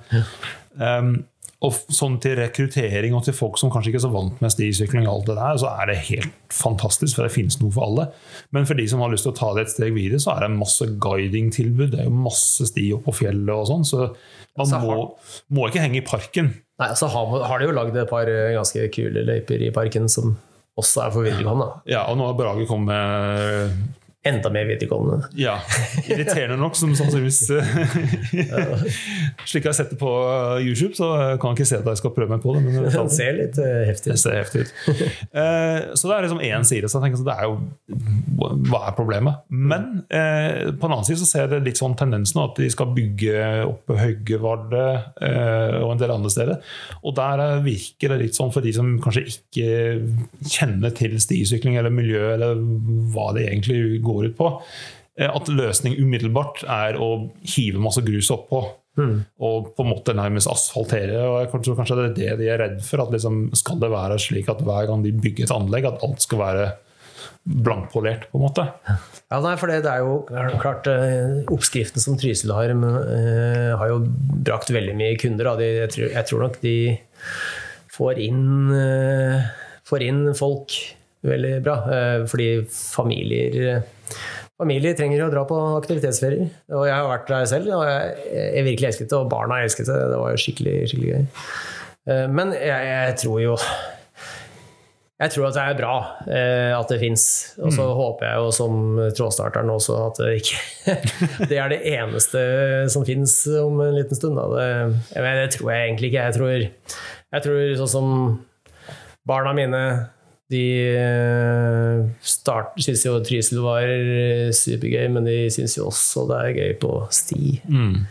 Um, og sånn til rekruttering og til folk som kanskje ikke er så vant med stisykling, og alt det der, så er det helt fantastisk, for det finnes noe for alle. Men for de som har lyst til å ta det et steg videre, så er det masse guidingtilbud. Det er jo masse sti opp på fjellet og sånn, så man Så har- må, må ikke henge i parken. Nei, så har, har de jo lagd et par eh, ganske kule løyper i parken som også er for videregående. Ja, og nå har Brage kommet med Enda mer videregående. Ja, irriterende nok, som sannsynligvis <laughs> Slik jeg har sett det på YouTube, så kan jeg ikke se at jeg skal prøve meg på det. Men Den ser litt heftig heftig det ut. ser heftig ut. Eh, så det er liksom én side. Så jeg tenker så det er jo Hva er problemet? Men eh, på en annen side så ser jeg det litt sånn tendensen at de skal bygge opp Høggevarde eh, og en del andre steder. Og der eh, virker det litt sånn for de som kanskje ikke kjenner til stisykling eller miljø, eller hva det egentlig går ut på, eh, at løsning umiddelbart er å hive masse grus oppå. Og på en måte nærmest asfaltere. og jeg tror kanskje det er det de er redd for. at liksom Skal det være slik at hver gang de bygger et anlegg, at alt skal være blankpolert? på en måte? Ja, nei, for det, det er jo klart eh, Oppskriften som Trysil har, men, eh, har jo brakt veldig mye kunder. De, jeg, tror, jeg tror nok de får inn, får inn folk veldig bra. eh, Fordi familier Familier trenger å dra på aktivitetsferier. Og jeg har vært der selv, og jeg, jeg virkelig elsket det. Og barna elsket det. Det var jo skikkelig, skikkelig gøy. Eh, Men jeg, jeg tror jo Jeg tror at det er bra eh, at det fins. Og så håper jeg jo som trådstarteren også at det ikke <laughs> Det er det eneste som fins om en liten stund. Det, jeg, det tror jeg egentlig ikke. Jeg tror, jeg tror sånn som barna mine de eh, start, syns jo Trysil var eh, supergøy, men de syns jo også det er gøy på sti. Mm.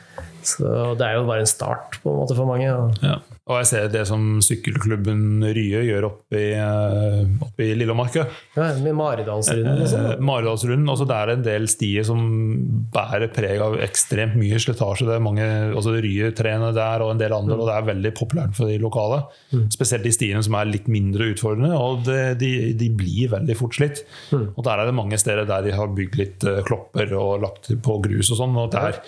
Så det er jo bare en start på en måte for mange. Ja. Ja. Og jeg ser det som sykkelklubben Rye gjør oppe i, eh, oppe i Lillemarka. Ja, med Maridalsrunden og sånn. Eh, Maridalsrunden. Også det er en del stier som bærer preg av ekstremt mye slitasje. Det er mange altså Rye-treene der og en del andre, og det er veldig populært for de lokale. Spesielt de stiene som er litt mindre utfordrende, og det, de, de blir veldig fort slitt. Og der er det mange steder der de har bygd litt eh, klopper og lagt på grus og sånn. og der,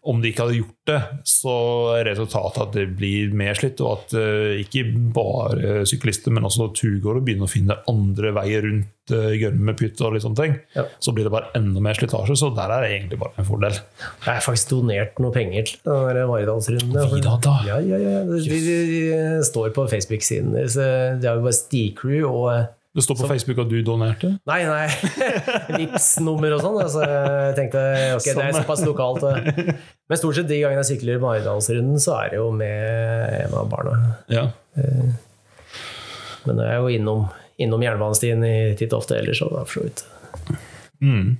Om de ikke hadde gjort det, så er resultatet at det blir mer slitt, og at uh, ikke bare syklister, men også turgåere begynner å finne andre veier rundt uh, gjørmepytt og litt sånne ting. Ja. Så blir det bare enda mer slitasje, så der er det egentlig bare en fordel. Jeg har faktisk donert noe penger til den Maridalsrunden. Ja, ja, ja. De, de, de står på Facebook-siden deres. Det er jo bare Sticrew og Det står på Facebook at du donerte. Nei, nei. <laughs> Vips-nummer og sånn. Altså, jeg tenkte ok, det er Sånn. såpass lokalt. eh. <laughs> Men stort sett de gangene jeg sykler Maridalsrunden, så er det jo med en av barna. Ja. Men jeg er jo innom, innom jernbanestien i titt og ofte ellers, så da for så vidt. Mm.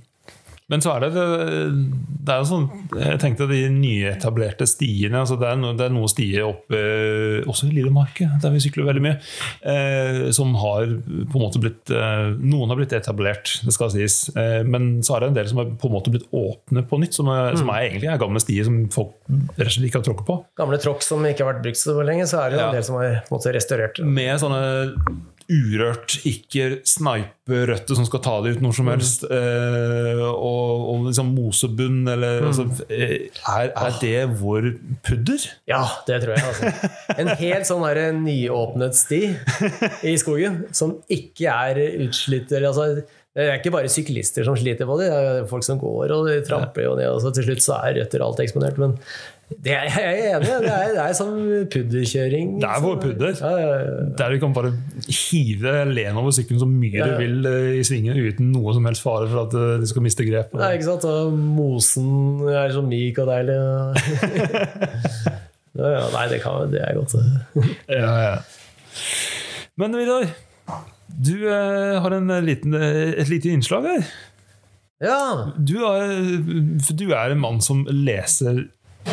Men så er det, det, er jo sånn Jeg tenkte de nyetablerte stiene altså det, er no, det er noen stier oppe også i Lillemarke, der vi sykler veldig mye, eh, som har på en måte blitt eh, Noen har blitt etablert, det skal sies. Eh, men så er det en del som har på en måte blitt åpne på nytt, som er, som er egentlig er gamle stier som folk rett og slett ikke har tråkket på. Gamle tråkk som ikke har vært brukt så lenge, så er det jo Ja. en del som har på en måte, restaurert. Med sånne urørt, ikke sniperrøtter som skal ta det ut når som helst, eh, og, og liksom mosebunn, eller altså, eh, er, er det vår pudder? Ja, det tror jeg. Altså. En helt sånn der nyåpnet sti i skogen, som ikke er utslitt. Altså, det er ikke bare syklister som sliter på det, det er folk som går og de tramper jo ned, og så til slutt så er røtter alt eksponert. Men det er, jeg er enig i. Det er, det er som pudderkjøring. Det er vår pudder. Ja, ja, ja. Der du kan bare hive len over sykkelen så mye du vil eh, i svingene uten noe som helst fare for at eh, du skal miste grep. Nei, ikke sant? Og mosen er så myk og deilig. <laughs> Ja, ja, nei, det, kan, det er godt. <laughs> Ja, ja. Men Vidar, du eh, har en liten, eh, et lite innslag her. Ja, Du er, du er en mann som leser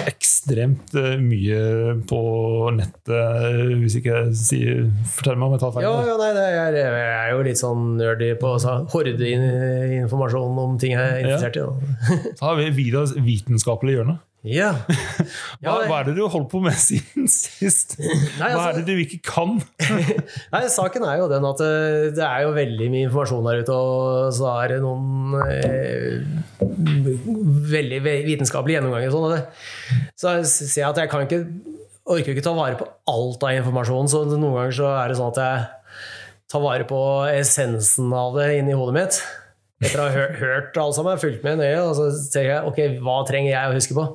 ekstremt eh, mye på nettet, hvis ikke jeg sier Fortell meg om jeg tar feil. Ja, ja nei, det er, jeg er jo litt sånn nerdy på altså, hordeinformasjon om ting jeg er interessert i. Da. Så har vi Vidas vitenskapelige hjørne. Ja. <laughs> Hva, hva er det du holdt på med <laughs> siden sist? Nei, Hva altså- er det du ikke kan? <laughs> Nei, saken er jo den at eh, det er jo veldig mye informasjon der ute, og så er det noen eh, veldig vitenskapelige gjennomganger. og Sånn. Så ser jeg at jeg kan ikke, orker ikke ta vare på alt av informasjon, så noen ganger så er det sånn at jeg tar vare på essensen av det inni hodet mitt. Etter å ha hørt, hørt alt sammen, fulgt med nøye, og så tenker jeg ok, hva trenger jeg å huske på?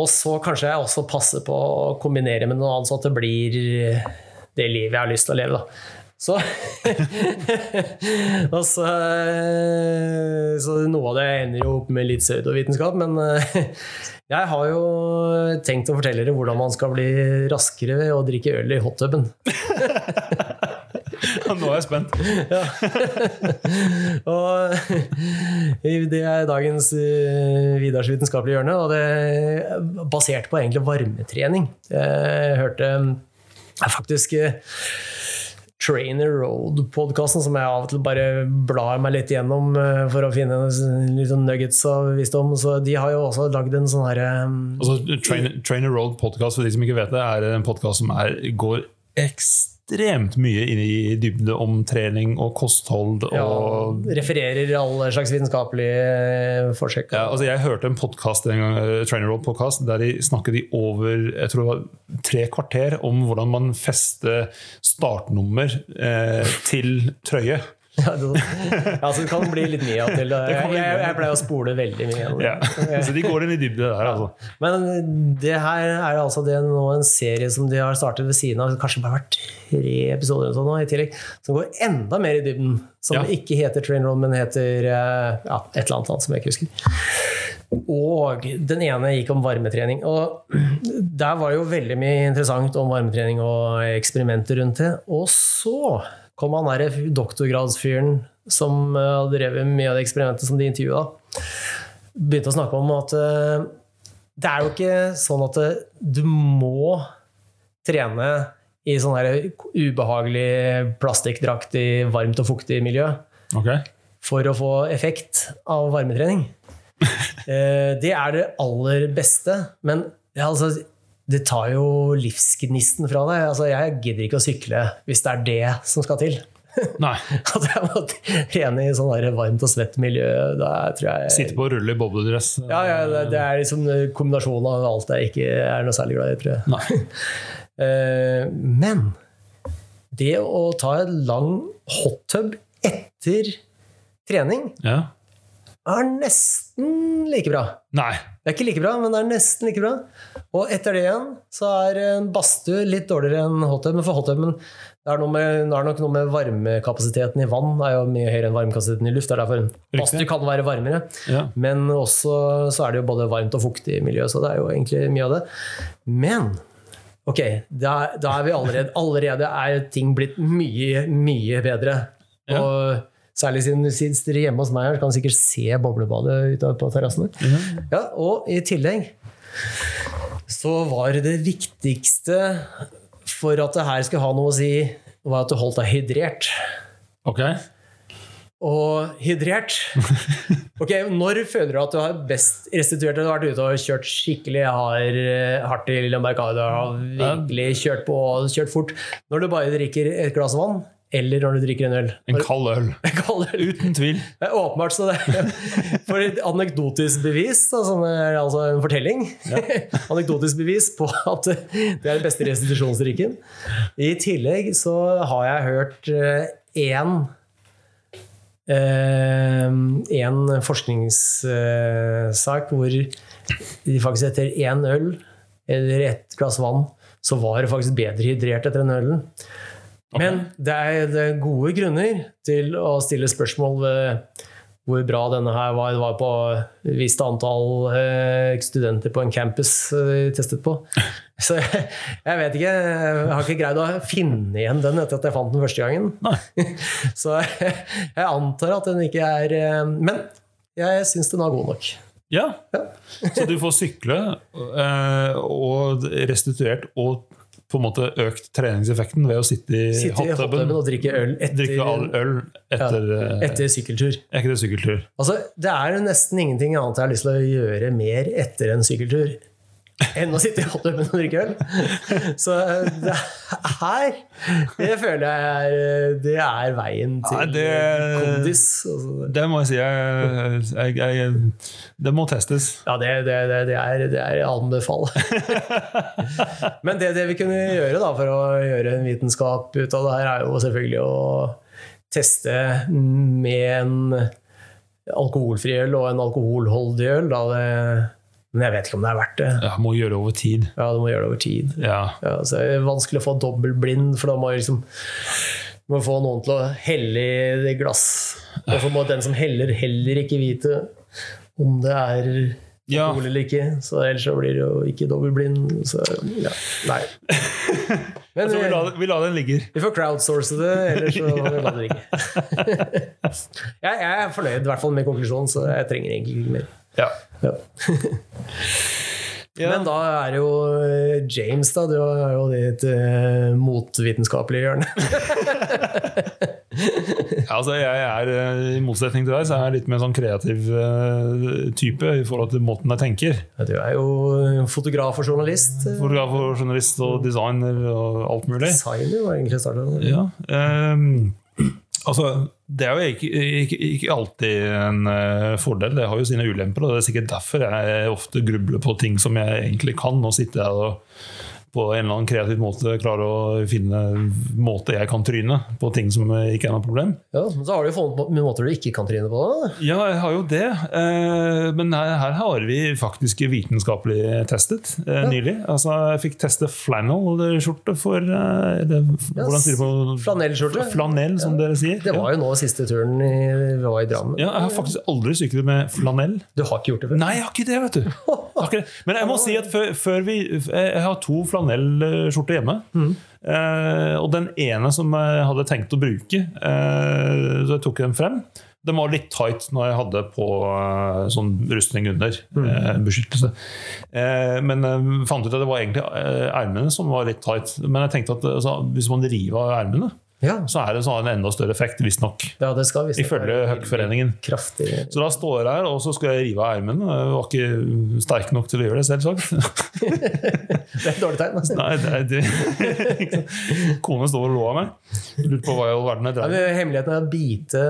Og så kanskje jeg også passer på å kombinere med noe annet, så at det blir det livet jeg har lyst til å leve. Da. Så, <laughs> så, så noe av det ender jo opp med litt pseudovitenskap, men <laughs> jeg har jo tenkt å fortelle dere hvordan man skal bli raskere ved å drikke øl i hottuben. <laughs> <laughs> Nå er jeg spent. <laughs> <laughs> Og det er dagens eh, Vidars vitenskapelige hjørne, og det er basert på egentlig varmetrening. Jeg hørte eh, faktisk eh, Trainer Road-podkasten, som jeg av og til bare blar meg litt gjennom eh, for å finne litt sånn nuggets av visdom. Så de har jo også lagd en sånn herre Altså, Trainer, Trainer Road Podcast, for de som ikke vet det, er en podkast som er, går ekstremt ekstremt mye inn i dybde om trening og kosthold. Ja, og refererer alle slags vitenskapelige forsøk. Ja, altså jeg hørte en podcast en gang, eh, Trainer Roll podcast, der de snakket i over jeg tror det var tre kvarter om hvordan man fester startnummer eh, til trøye. <laughs> Ja, det, ja, så det kan bli litt mye av til. Jeg, jeg, jeg pleier å spole veldig mye. Ja. <laughs> Så de går inn i dybde der, altså. Men det her er altså det nå en serie som de har startet ved siden av, kanskje bare vært tre episoder sånn i tillegg, som går enda mer i dybden. Som Ja. ikke heter Train Roll, men heter eh, ja, et eller annet annet som jeg ikke husker. Og den ene gikk om varmetrening. Og <clears throat> der var jo veldig mye interessant om varmetrening og eksperimenter rundt det. Og så kom han der doktorgradsfyren som eh, hadde drevet mye av det eksperimentet som de intervjua, begynte å snakke om at eh, det er jo ikke sånn at eh, du må trene i sånn ubehagelig plastikkdrakt i varmt og fuktig miljø okay. for å få effekt av varmetrening. <laughs> Det er det aller beste, men altså, det tar jo livsgnisten fra deg. Altså, jeg gidder ikke å sykle hvis det er det som skal til. <laughs> Nei. At jeg må trene i sånn varmt og svett miljø, jeg Sitte på og rulle i bobledress. ja, ja, det, det er liksom en kombinasjon av alt jeg ikke er noe særlig glad i, tror jeg. Nei. <laughs> Eh, Men det å ta en lang hottub etter trening Ja. er nesten like bra. Nei. Det er ikke like bra, men det er nesten like bra. Og etter det igjen så er en badstue litt dårligere enn hottub. Men for hottuben det er, med, det er nok noe med varmekapasiteten i vann er jo mye høyere enn varmekapasiteten i luft. Det er derfor badstue kan være varmere. Ja. Men også så er det jo både varmt og fuktig miljø, så det er jo egentlig mye av det. Men ok, da, da er vi allerede Allerede er ting blitt mye, mye bedre. Ja. Og særlig siden du sitter hjemme hos meg her, så kan du sikkert se boblebadet ute på terrassene. Ja, og i tillegg så var det viktigste for at det her skulle ha noe å si, var at du holdt deg hydrert. Ok. Og hydrert <laughs> Ok, Når føler du at du har best restituert? Du har vært ute og kjørt skikkelig hard, hardt i Lillehammer har virkelig kjørt på og kjørt fort. Når du bare drikker et glass vann, eller når du drikker en øl. <laughs> En kald øl. Uten tvil. det er åpenbart så det <laughs> For et anekdotisk bevis, som er altså en fortelling <laughs> Anekdotisk bevis på at det er den beste restitusjonsdrikken. I tillegg så har jeg hørt én en forskningssak hvor de faktisk etter én øl eller ett glass vann, så var det faktisk bedre hydrert etter den ølen. Men det er, det er gode grunner til å stille spørsmål ved hvor bra denne her var. Det var på et visst antall eh, studenter på en campus eh, de testet på. <laughs> Så jeg, jeg vet ikke. Jeg har ikke greid å finne igjen den etter at jeg fant den første gangen. Nei. <laughs> Så jeg, jeg antar at den ikke er eh, Men jeg syns den var god nok. Ja. Så du får sykle eh, og restituert og på en måte økt treningseffekten ved å sitte i Sitte i hottuben. hottuben og drikke øl etter, Drikke all øl etter, ja, etter sykkeltur. Etter sykkeltur? Altså, det er nesten ingenting annet jeg har lyst til å gjøre mer etter en sykkeltur enn å sitte i hottuben og drikke øl. Så det her Det føler jeg er, det er veien til Nei, det- kondis. Altså, Det må jeg si. Jeg, jeg, jeg, det må testes. ja, det, det, det, det er, det er anbefal. <laughs> Men det, det vi kunne gjøre da, for å gjøre en vitenskap ut av det her, er jo selvfølgelig å teste med en alkoholfri øl og en alkoholholdig øl. Da det, men jeg vet ikke om det er verdt det. Ja, må gjøre det over tid. Ja, Du må gjøre det over tid. Ja. Ja, så det er vanskelig å få dobbeltblind, for da må jeg liksom må få noen til å helle i det glass. Og så må den som heller, heller ikke vite om det er Ja. alkohol eller ikke. Så ellers så blir det jo ikke dobbeltblind. Så ja, nei. <laughs> Men vi lar, vi la, den ligge. vi får crowdsource det, eller så <laughs> ja. vi la den ligge. <laughs> Jeg, jeg er fornøyd i hvert fall med konklusjonen, så jeg trenger egentlig ikke mer. Ja. Ja. <laughs> Ja. Men da er det jo eh, James, da. Du har jo ditt uh, motvitenskapelige hjørne. <laughs> Ja, altså jeg er, eh, I motsetning til deg så er jeg litt mer sånn kreativ type i forhold til måten jeg tenker. Ja, Du er jo fotograf og journalist. Fotograf og journalist og designer og alt mulig. Designer var egentlig starta. Ja, ehm, altså, det er jo ikke, ikke, ikke alltid en uh, fordel. Det har jo sine ulemper. og Det er sikkert derfor jeg ofte grubler på ting som jeg egentlig kan. og sitter her og på en eller annen kreativ måte klarer å finne måter jeg kan tryne på ting som ikke er noe problem. Ja, men så har du jo funnet med måter du ikke kan tryne på. Da. Ja, jeg har jo det. Eh, Men her, her har vi faktisk vitenskapelig testet ja. nylig. Altså, jeg fikk teste flannel-skjorte for eh, yes. Hvordan sier det på Flanellskjorte. Flanell, som dere sier. Det var jo nå siste turen i, vi var i Drammen. Ja, jeg har faktisk aldri syklet med flanell. Du har ikke gjort det før? Nei, jeg har ikke det, vet du. <laughs> Men jeg må si at før, før vi Jeg har to flanellskjorter hjemme. Eh, og den ene som jeg hadde tenkt å bruke, eh, så jeg tok den frem. Den var litt tight når jeg hadde på eh, sånn rustning under. Eh, beskyttelse. Eh, men jeg fant ut at det var egentlig eh, ermene som var litt tight. Men jeg tenkte at altså, hvis man river av ermene, Ja, så er det sånn en enda større effekt, visstnok. ja det skal visst Ifølge Høgforeningen. Så da står jeg her, og så skal jeg rive av ermene. Jeg var ikke sterk nok til å gjøre det, selvsagt. <laughs> Det er et dårlig tegn. Altså. Nei, det, det, <laughs> Kone står og lo av meg. Lurte på hva i all verden jeg drev Hemmeligheten er å bite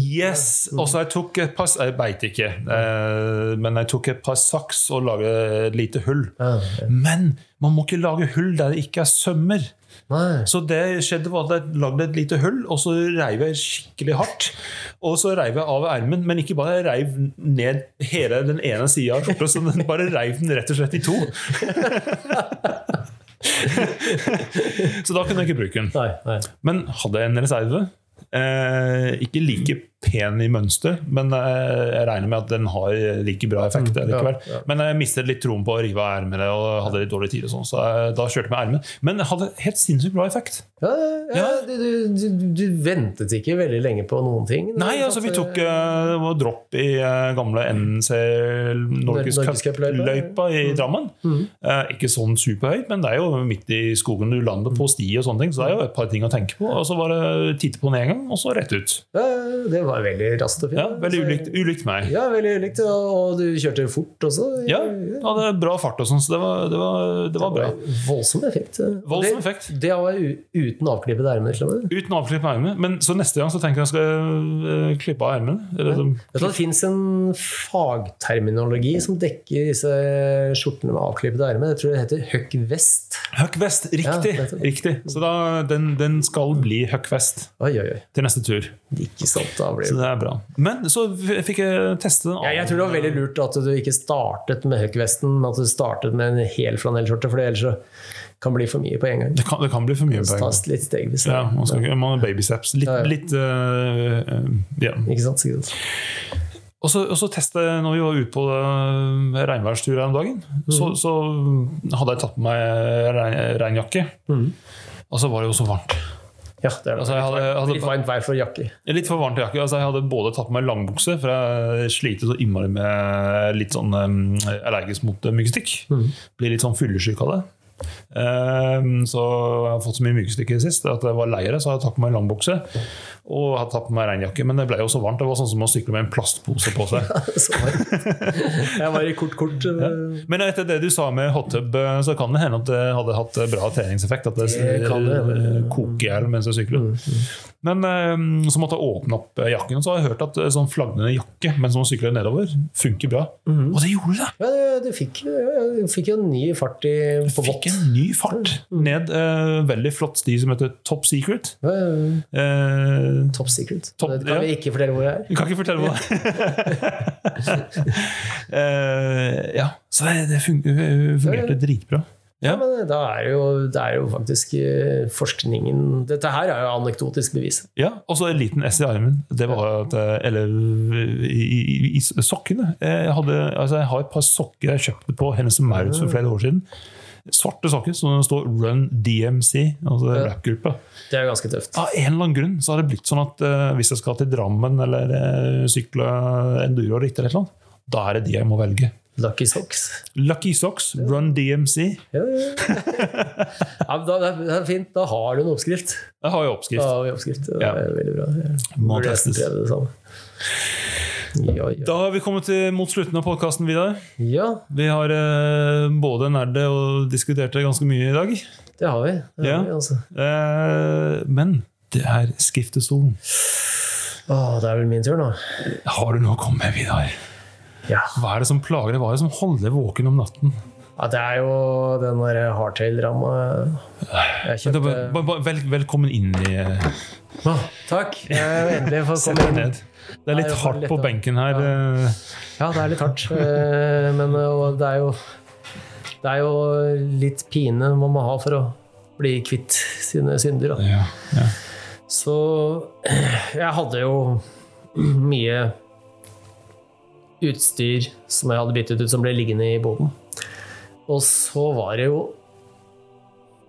Yes! Og så jeg tok et par Jeg beit ikke, eh, men jeg tok et par saks og laget et lite hull. ja. Men man må ikke lage hull der det ikke er sømmer. Nei. Så det skjedde var at jeg lagde et lite hull, og så reiv jeg skikkelig hardt. Og så reiv jeg av ermen, men ikke bare reiv ned hele den ene sida av skjorta, så den bare reiv den rett og slett i to. <laughs> så da kunne jeg ikke bruke den. Nei, nei. Men hadde jeg en reserve. Eh, ikke like pen i mønster, men eh, jeg regner med at den har like bra effekt mm, ja, ja. Men jeg mistet litt troen på å rive av ermene og hadde litt dårlig tid. og sånn, så jeg, da kjørte jeg med ermen. Men det hadde helt sinnssykt bra effekt. Ja, ja. Du, du, du, ventet ikke veldig lenge på noen ting? Nei, altså vi tok uh, dropp i uh, gamle NC Norges Norgescup-løypa Cup-løypa, i Drammen. Uh, ikke sånn superhøyt, men det er jo midt i skogen du lander på sti og sånne ting, så det er jo et par ting å tenke på. Og så var det titte på den en gang, og så rett ut. Ja, det var veldig raskt og fint. Ja, Veldig ulikt, ulikt meg. Ja, veldig ulikt. Og du kjørte fort også. Ja, hadde bra fart og sånn, så det var, det var, det var bra. Voldsom effekt. Voldsom det, effekt. Det var uten avklippede ermer. Uten avklippede ermer. Men så neste gang så tenker jeg jeg skal eh, klippe av ermene. Det fins en fagterminologi som dekker disse skjortene med avklippede ermer. Jeg tror det heter huck vest. Huck vest, riktig! Ja, riktig. Så da, den, den skal bli huck vest Oi, oi, oi. til neste tur. Ikke sant, da blir Så det er bra. Men så fikk jeg teste den. ja, Jeg tror det var veldig lurt at du ikke startet med huck-vesten, men at du startet med en hel flanellskjorte, for ellers så kan det bli for mye på en gang. Det kan, det kan bli for mye på en gang. litt stegvis. Ja, man skal man har babysteps. Litt, Ja, ja. litt uh, yeah. Ikke sant? Ikke sant? Og så, og så testet jeg, når vi var ute på uh, regnværstur her om dagen, så, Mm. så hadde jeg tatt på meg regnjakke. Mm. Og så var det jo så varmt. Ja, det er det. Altså, jeg hadde- jeg hadde- Litt varmt vær for jakke. Litt for varmt jakke. Altså, jeg hadde både tatt på meg langbukse, for jeg sliter så innmari med litt sånn um, allergisk mot myggstikk. Mm. Blir litt sånn fyllesyk av det. Um, så jeg har fått så mye myggstikk i det sist at jeg var lei det, så jeg har tatt på meg langbukse. Og hadde tatt på meg regnjakke, men det ble jo så varmt. Det var sånn som å sykle med en plastpose på seg. <laughs> Jeg var i kort, kort Ja. Men etter det du sa med hot tub, eh, så kan det hende at det hadde hatt bra treningseffekt. At det, Det eh, koker i hjel mens jeg sykler. Men eh, så måtte jeg åpne opp eh, jakken, og så har jeg hørt at eh, sånn flagnende jakke mens man sykler nedover, funker bra. Og det gjorde det! Ja, du fikk, fikk jo en ny fart i, på Fikk en ny fart ned eh, veldig flott sti som heter Top Secret. Ja, ja, ja. Eh, Top secret. Top- det kan ja. vi ikke fortelle hvor jeg er. Du kan ikke fortelle hvor det er. uh, <laughs> ja, så det, det fun- fungerte dritbra. Ja, Ja. men da er jo, det er jo faktisk eh, forskningen Dette her er jo anekdotisk bevis. Ja, og så en liten S i armen. Det var at, eh, Eller i, i, i sokkene. Jeg, hadde, altså jeg har et par sokker jeg kjøpte på Hennes og Maurits for flere år siden. Svarte sokker som det står Run DMC, altså Ja. rappgruppa. Det er ganske tøft. Av en eller annen grunn så har det blitt sånn at uh, hvis jeg skal til Drammen eller uh, sykle enduro eller annet, da er det de jeg må velge. Lucky Socks. Lucky Socks, Run DMC. Ja, ja. ja, <laughs> da, det er- fint. Da har du en oppskrift. Jeg har jo Da oppskrift. har vi oppskrift. Det er veldig bra. Må testes. det samme. Ja, ja. Da har vi kommet til, mot slutten av podkasten, Vidar. ja, Vi har eh, både nerd det og diskutert det ganske mye i dag. det har vi. Det Ja. har vi altså. Eh, men det er skriftestolen. Åh, det er vel min tur nå. Har du noe å komme med, Vidar? Ja. Hva er det som plager deg? Hva er det som holder deg våken om natten? ja, det er jo den der hardtail-ramma jeg kjøpte. vel, velkommen inn i ah, takk. Jeg endelig fått komme inn. Det er litt det er hardt på benken her. Ja. Ja, det er litt hardt. eh, Men eh, det er jo Det er jo litt pine man må ha for å bli kvitt sine synder. Da. Ja, ja. Så jeg hadde jo mye utstyr som jeg hadde byttet ut, som ble liggende i boden. Og så var det jo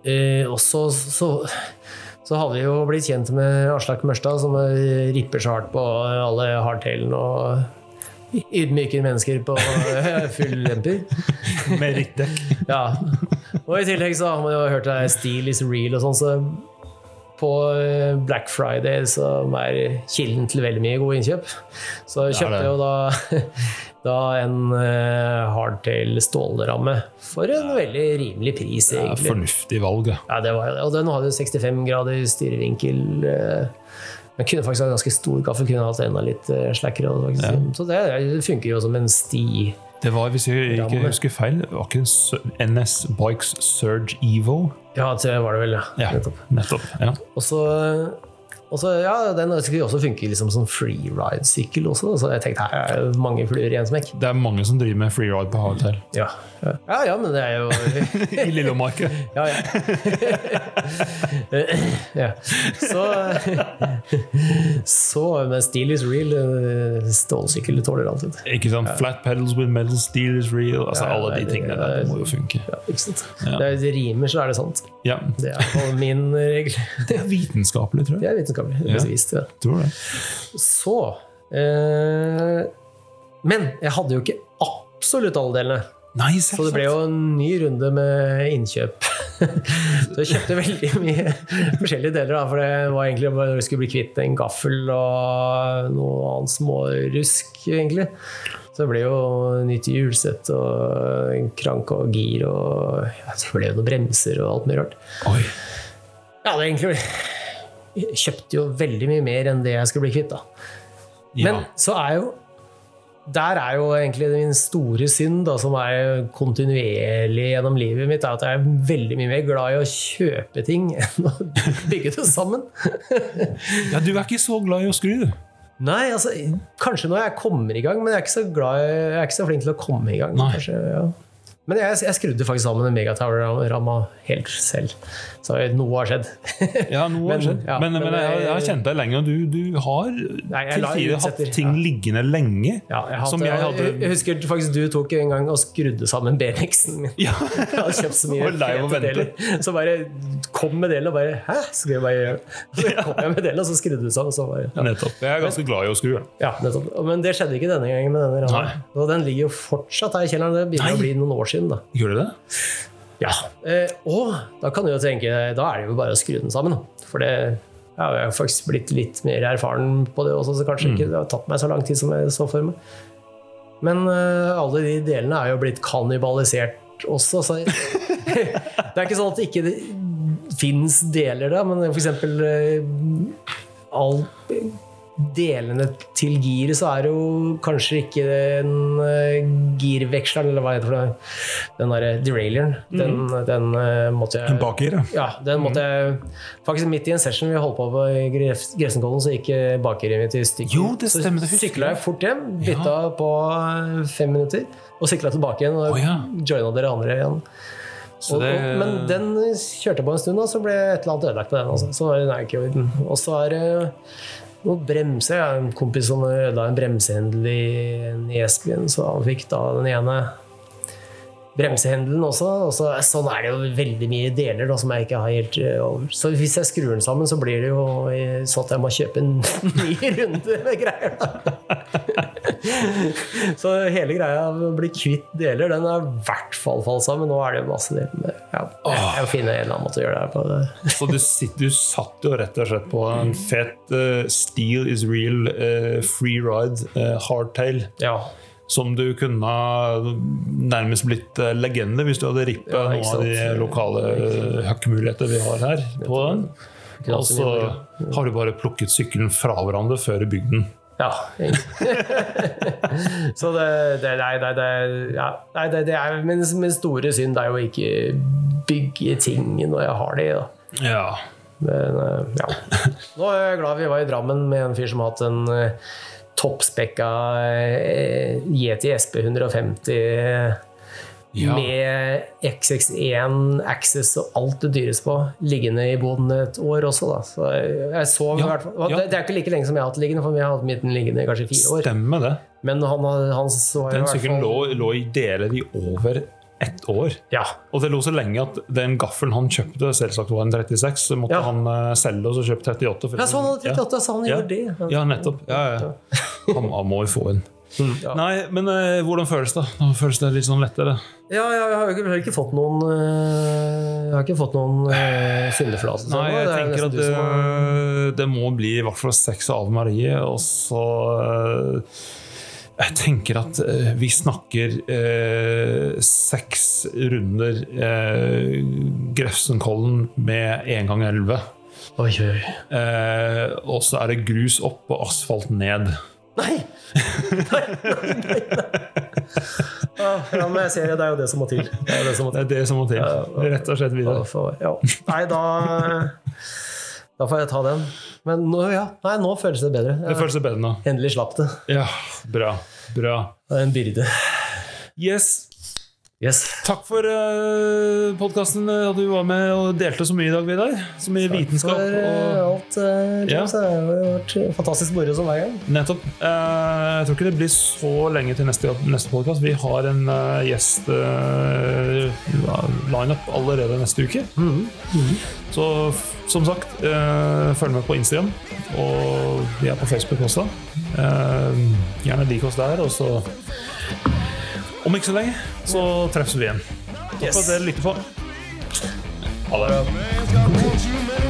eh, også så, så hadde vi jo blitt kjent med Aslak Mørstad, som ripper så hardt på alle hardtailene og ydmyker mennesker på <laughs> full lemper. Med ryttdekk. Ja. Og i tillegg så har man jo hørt det Steel is real og sånn, så på eh, Black Friday, som er kilden til veldig mye gode innkjøp, så kjøpte jeg jo da, <laughs> da en eh, hardtail stålramme for en veldig rimelig pris, Ja, egentlig. fornuftig valg. ja. Ja, det var. Og den hadde 65 grader styrevinkel. eh, Den kunne faktisk ha ganske stor gaffel, kunne hatt enda litt slackere. Ja. og det Så det funker jo som en sti. Det var, hvis jeg ikke husker feil, det var ikke en NS Bikes Surge Evo? Ja, det var det vel, ja. Ja, Nettopp. nettopp. Ja. Og så, og så ja, den skulle også funke liksom som freeride-sykkel også, så jeg tenkte her er det mange fluer i en smekk. Det er mange som driver med freeride på hardtail. Ja. Ja, ja, ja, men det er jo <laughs> I Lillemarka. <laughs> Ja, ja. <laughs> ja. Så Så med Steel is real, eh, stålsykkel tåler alt. Ikke sant? Flat pedals with metal steel is real. Altså, alle de det- tingene der det må jo funke. Ja, ikke sant? Det, er, det rimer, så er det sant. Ja, Det er min regel. Det er vitenskapelig, tror Det jeg. er vitenskapelig. Det er Ja. bevist, det. Tror det. Så eh, Men jeg hadde jo ikke absolutt alle delene. Nei, Så det ble jo en ny runde med innkjøp. <laughs> Så jeg kjøpte veldig mye forskjellige deler. Da, for det var egentlig bare når jeg skulle bli kvitt en gaffel og noe annet smårusk, egentlig. Så det ble jo nytt hjulsett og en krank og gir og ja, så ble det noen bremser og alt mye rart. Oi. Ja, det er egentlig kjøpte jo veldig mye mer enn det jeg skulle bli kvitt. da. Ja. Men så er jo Der er jo egentlig min store synd, da, som er kontinuerlig gjennom livet mitt, er at jeg er veldig mye mer glad i å kjøpe ting <laughs> enn å bygge det sammen. <laughs> ja, du er ikke så glad i å skru, du. Nei, altså, kanskje når jeg kommer i gang, men jeg er ikke så, glad, jeg er ikke så flink til å komme i gang. Kanskje, ja. Men jeg, jeg skrudde faktisk sammen en Megatower-ramma helt selv. Så noe har skjedd. <laughs> Ja, noe har Men, skjedd. ja, men, men, men jeg, jeg- har kjent deg lenge, og du, du har Nei, til tider hatt ting ja. liggende lenge. Ja, jeg, Som hadde, jeg hadde- jeg husker faktisk du tok en gang og skrudde sammen BMX-en min. Ja. <laughs> Jeg hadde kjøpt så mye <laughs> fete deler. Så bare kom med delen og bare Hæ? Så jeg bare gjøre. Så kom jeg med delen, og så skrudde du sammen. Så bare. Nettopp. Jeg er ganske glad i å skru. ja. Nettopp. Men det skjedde ikke denne gangen med denne. Og den ligger jo fortsatt her i kjelleren. Det begynner Nei. å bli noen år siden. da. Gjør det det? Ja. Eh, og da kan du jo tenke Da er det jo bare å skru den sammen. For det ja, jeg har faktisk blitt litt mer erfaren på det også, så kanskje ikke det har tatt meg så lang tid som jeg så for meg. Men eh, alle de delene er jo blitt kannibalisert også, så <laughs> det er ikke sånn at det ikke fins deler da, men for eksempel eh, all delene til giret, så er det jo kanskje ikke den uh, girveksleren, eller hva heter det, den derre deraileren. Den, den den måtte jeg Bakgir, ja. ja, den måtte jeg Faktisk midt i en session vi holdt på på i Grefsenkollen, så gikk bakgiret bakeriet mitt i stykker. Jo, det stemmer, det Så sykla jeg fort hjem, bytta på eh, fem minutter, og sykla tilbake igjen. Og oh, ja. joina dere andre igjen. Så Og, det, og, men den kjørte på en stund, og så ble et eller annet ødelagt på den. Altså. Så var den er ikke i orden. Og så er det noen bremser. Jeg har en kompis som ødela en bremsehendel i, i Esbyen, så han fikk da den ene bremsehendelen også. Og så, sånn er det jo veldig mye deler da, som jeg ikke har helt eh, over. Så hvis jeg skrur den sammen, så blir det jo eh, sånn at jeg må kjøpe en <laughs> ny runde med greier. Da. <laughs> Så hele greia med å bli kvitt deler, den er i hvert fall falsa, men Nå er det masse deler. Med. ja, jeg, jeg finne en eller annen måte å gjøre det på. Det. <laughs> Så du, sitter, du satt jo rett og slett på en fet uh, Steel is real uh, free ride uh, hardtail. Ja. Som du kunne nærmest blitt legende hvis du hadde rippet Ja, noen av de lokale eh, vi har her. på den. Og så har du bare plukket sykkelen fra hverandre før du bygde den. Ja. <laughs> så det, det, nei, nei, det, ja, nei, det, det er min, min store synd er jo ikke bygge ting når jeg har de. Da. Ja. Men eh, ja. <laughs> Nå er jeg glad vi var i Drammen med en fyr som har hatt en eh, toppspekka Yeti SP 150 Ja. med XX1 Access og alt det dyres på, liggende i boden et år også. Da. Så jeg, jeg ja, i hvert fall, ja. det, er ikke like lenge som jeg har hatt liggende, for vi har hatt midten liggende i kanskje fire år. Stemmer det. Men han, han så Den sykkelen lå, lå i deler i over ett år. Ja. Og det lå så lenge at den gaffelen han kjøpte, selvsagt var en 36, så måtte Ja. han eh, selge og så kjøpe 38. for- Jeg så han hadde 38, så han Ja. gjorde det. Ja, nettopp. Ja, ja. Han, han må jo få en. Ja. Nei, men eh, hvordan føles det? Nå føles det litt sånn lettere. Ja, ja, jeg har jo ikke, ikke fått noen Jeg har ikke fått noen uh, syndeforlatelse. Nei, jeg Det er tenker at det, har- det, må bli i hvert fall seks av Marie, og så eh, Jeg tenker at uh, vi snakker uh, seks runder eh, Grefsenkollen med én gang elleve. Oi, oi. Eh, og så er det grus opp og asfalt ned. Nei! Nei, nei, nei, nei. Ah, Ja, men jeg ser det, det er jo det som må til. Det er det som må til. Det det som må til. Rett og slett Ja, videre. for- ja. Nei, da Da får jeg ta den. Men nå, ja. Nei, nå føles det bedre. Det føles det bedre nå. endelig slapp det. Ja, bra. Bra. Det er en byrde. Yes. Yes. Takk for uh, podkasten, at du var med og delte så mye i dag, Vidar. Så mye vitenskap. For Og... alt, uh, James. Det har vært fantastisk moro som hver gang. Nettopp. Uh, jeg tror ikke det blir så lenge til neste, neste podkast. Vi har en uh, gjest lineup allerede neste uke. Så som sagt, eh, følg med på Instagram. Og vi er på Facebook også. Eh, gjerne lik oss der. Og så om ikke så lenge så treffes vi igjen. Takk for at dere lytter på. Ha det.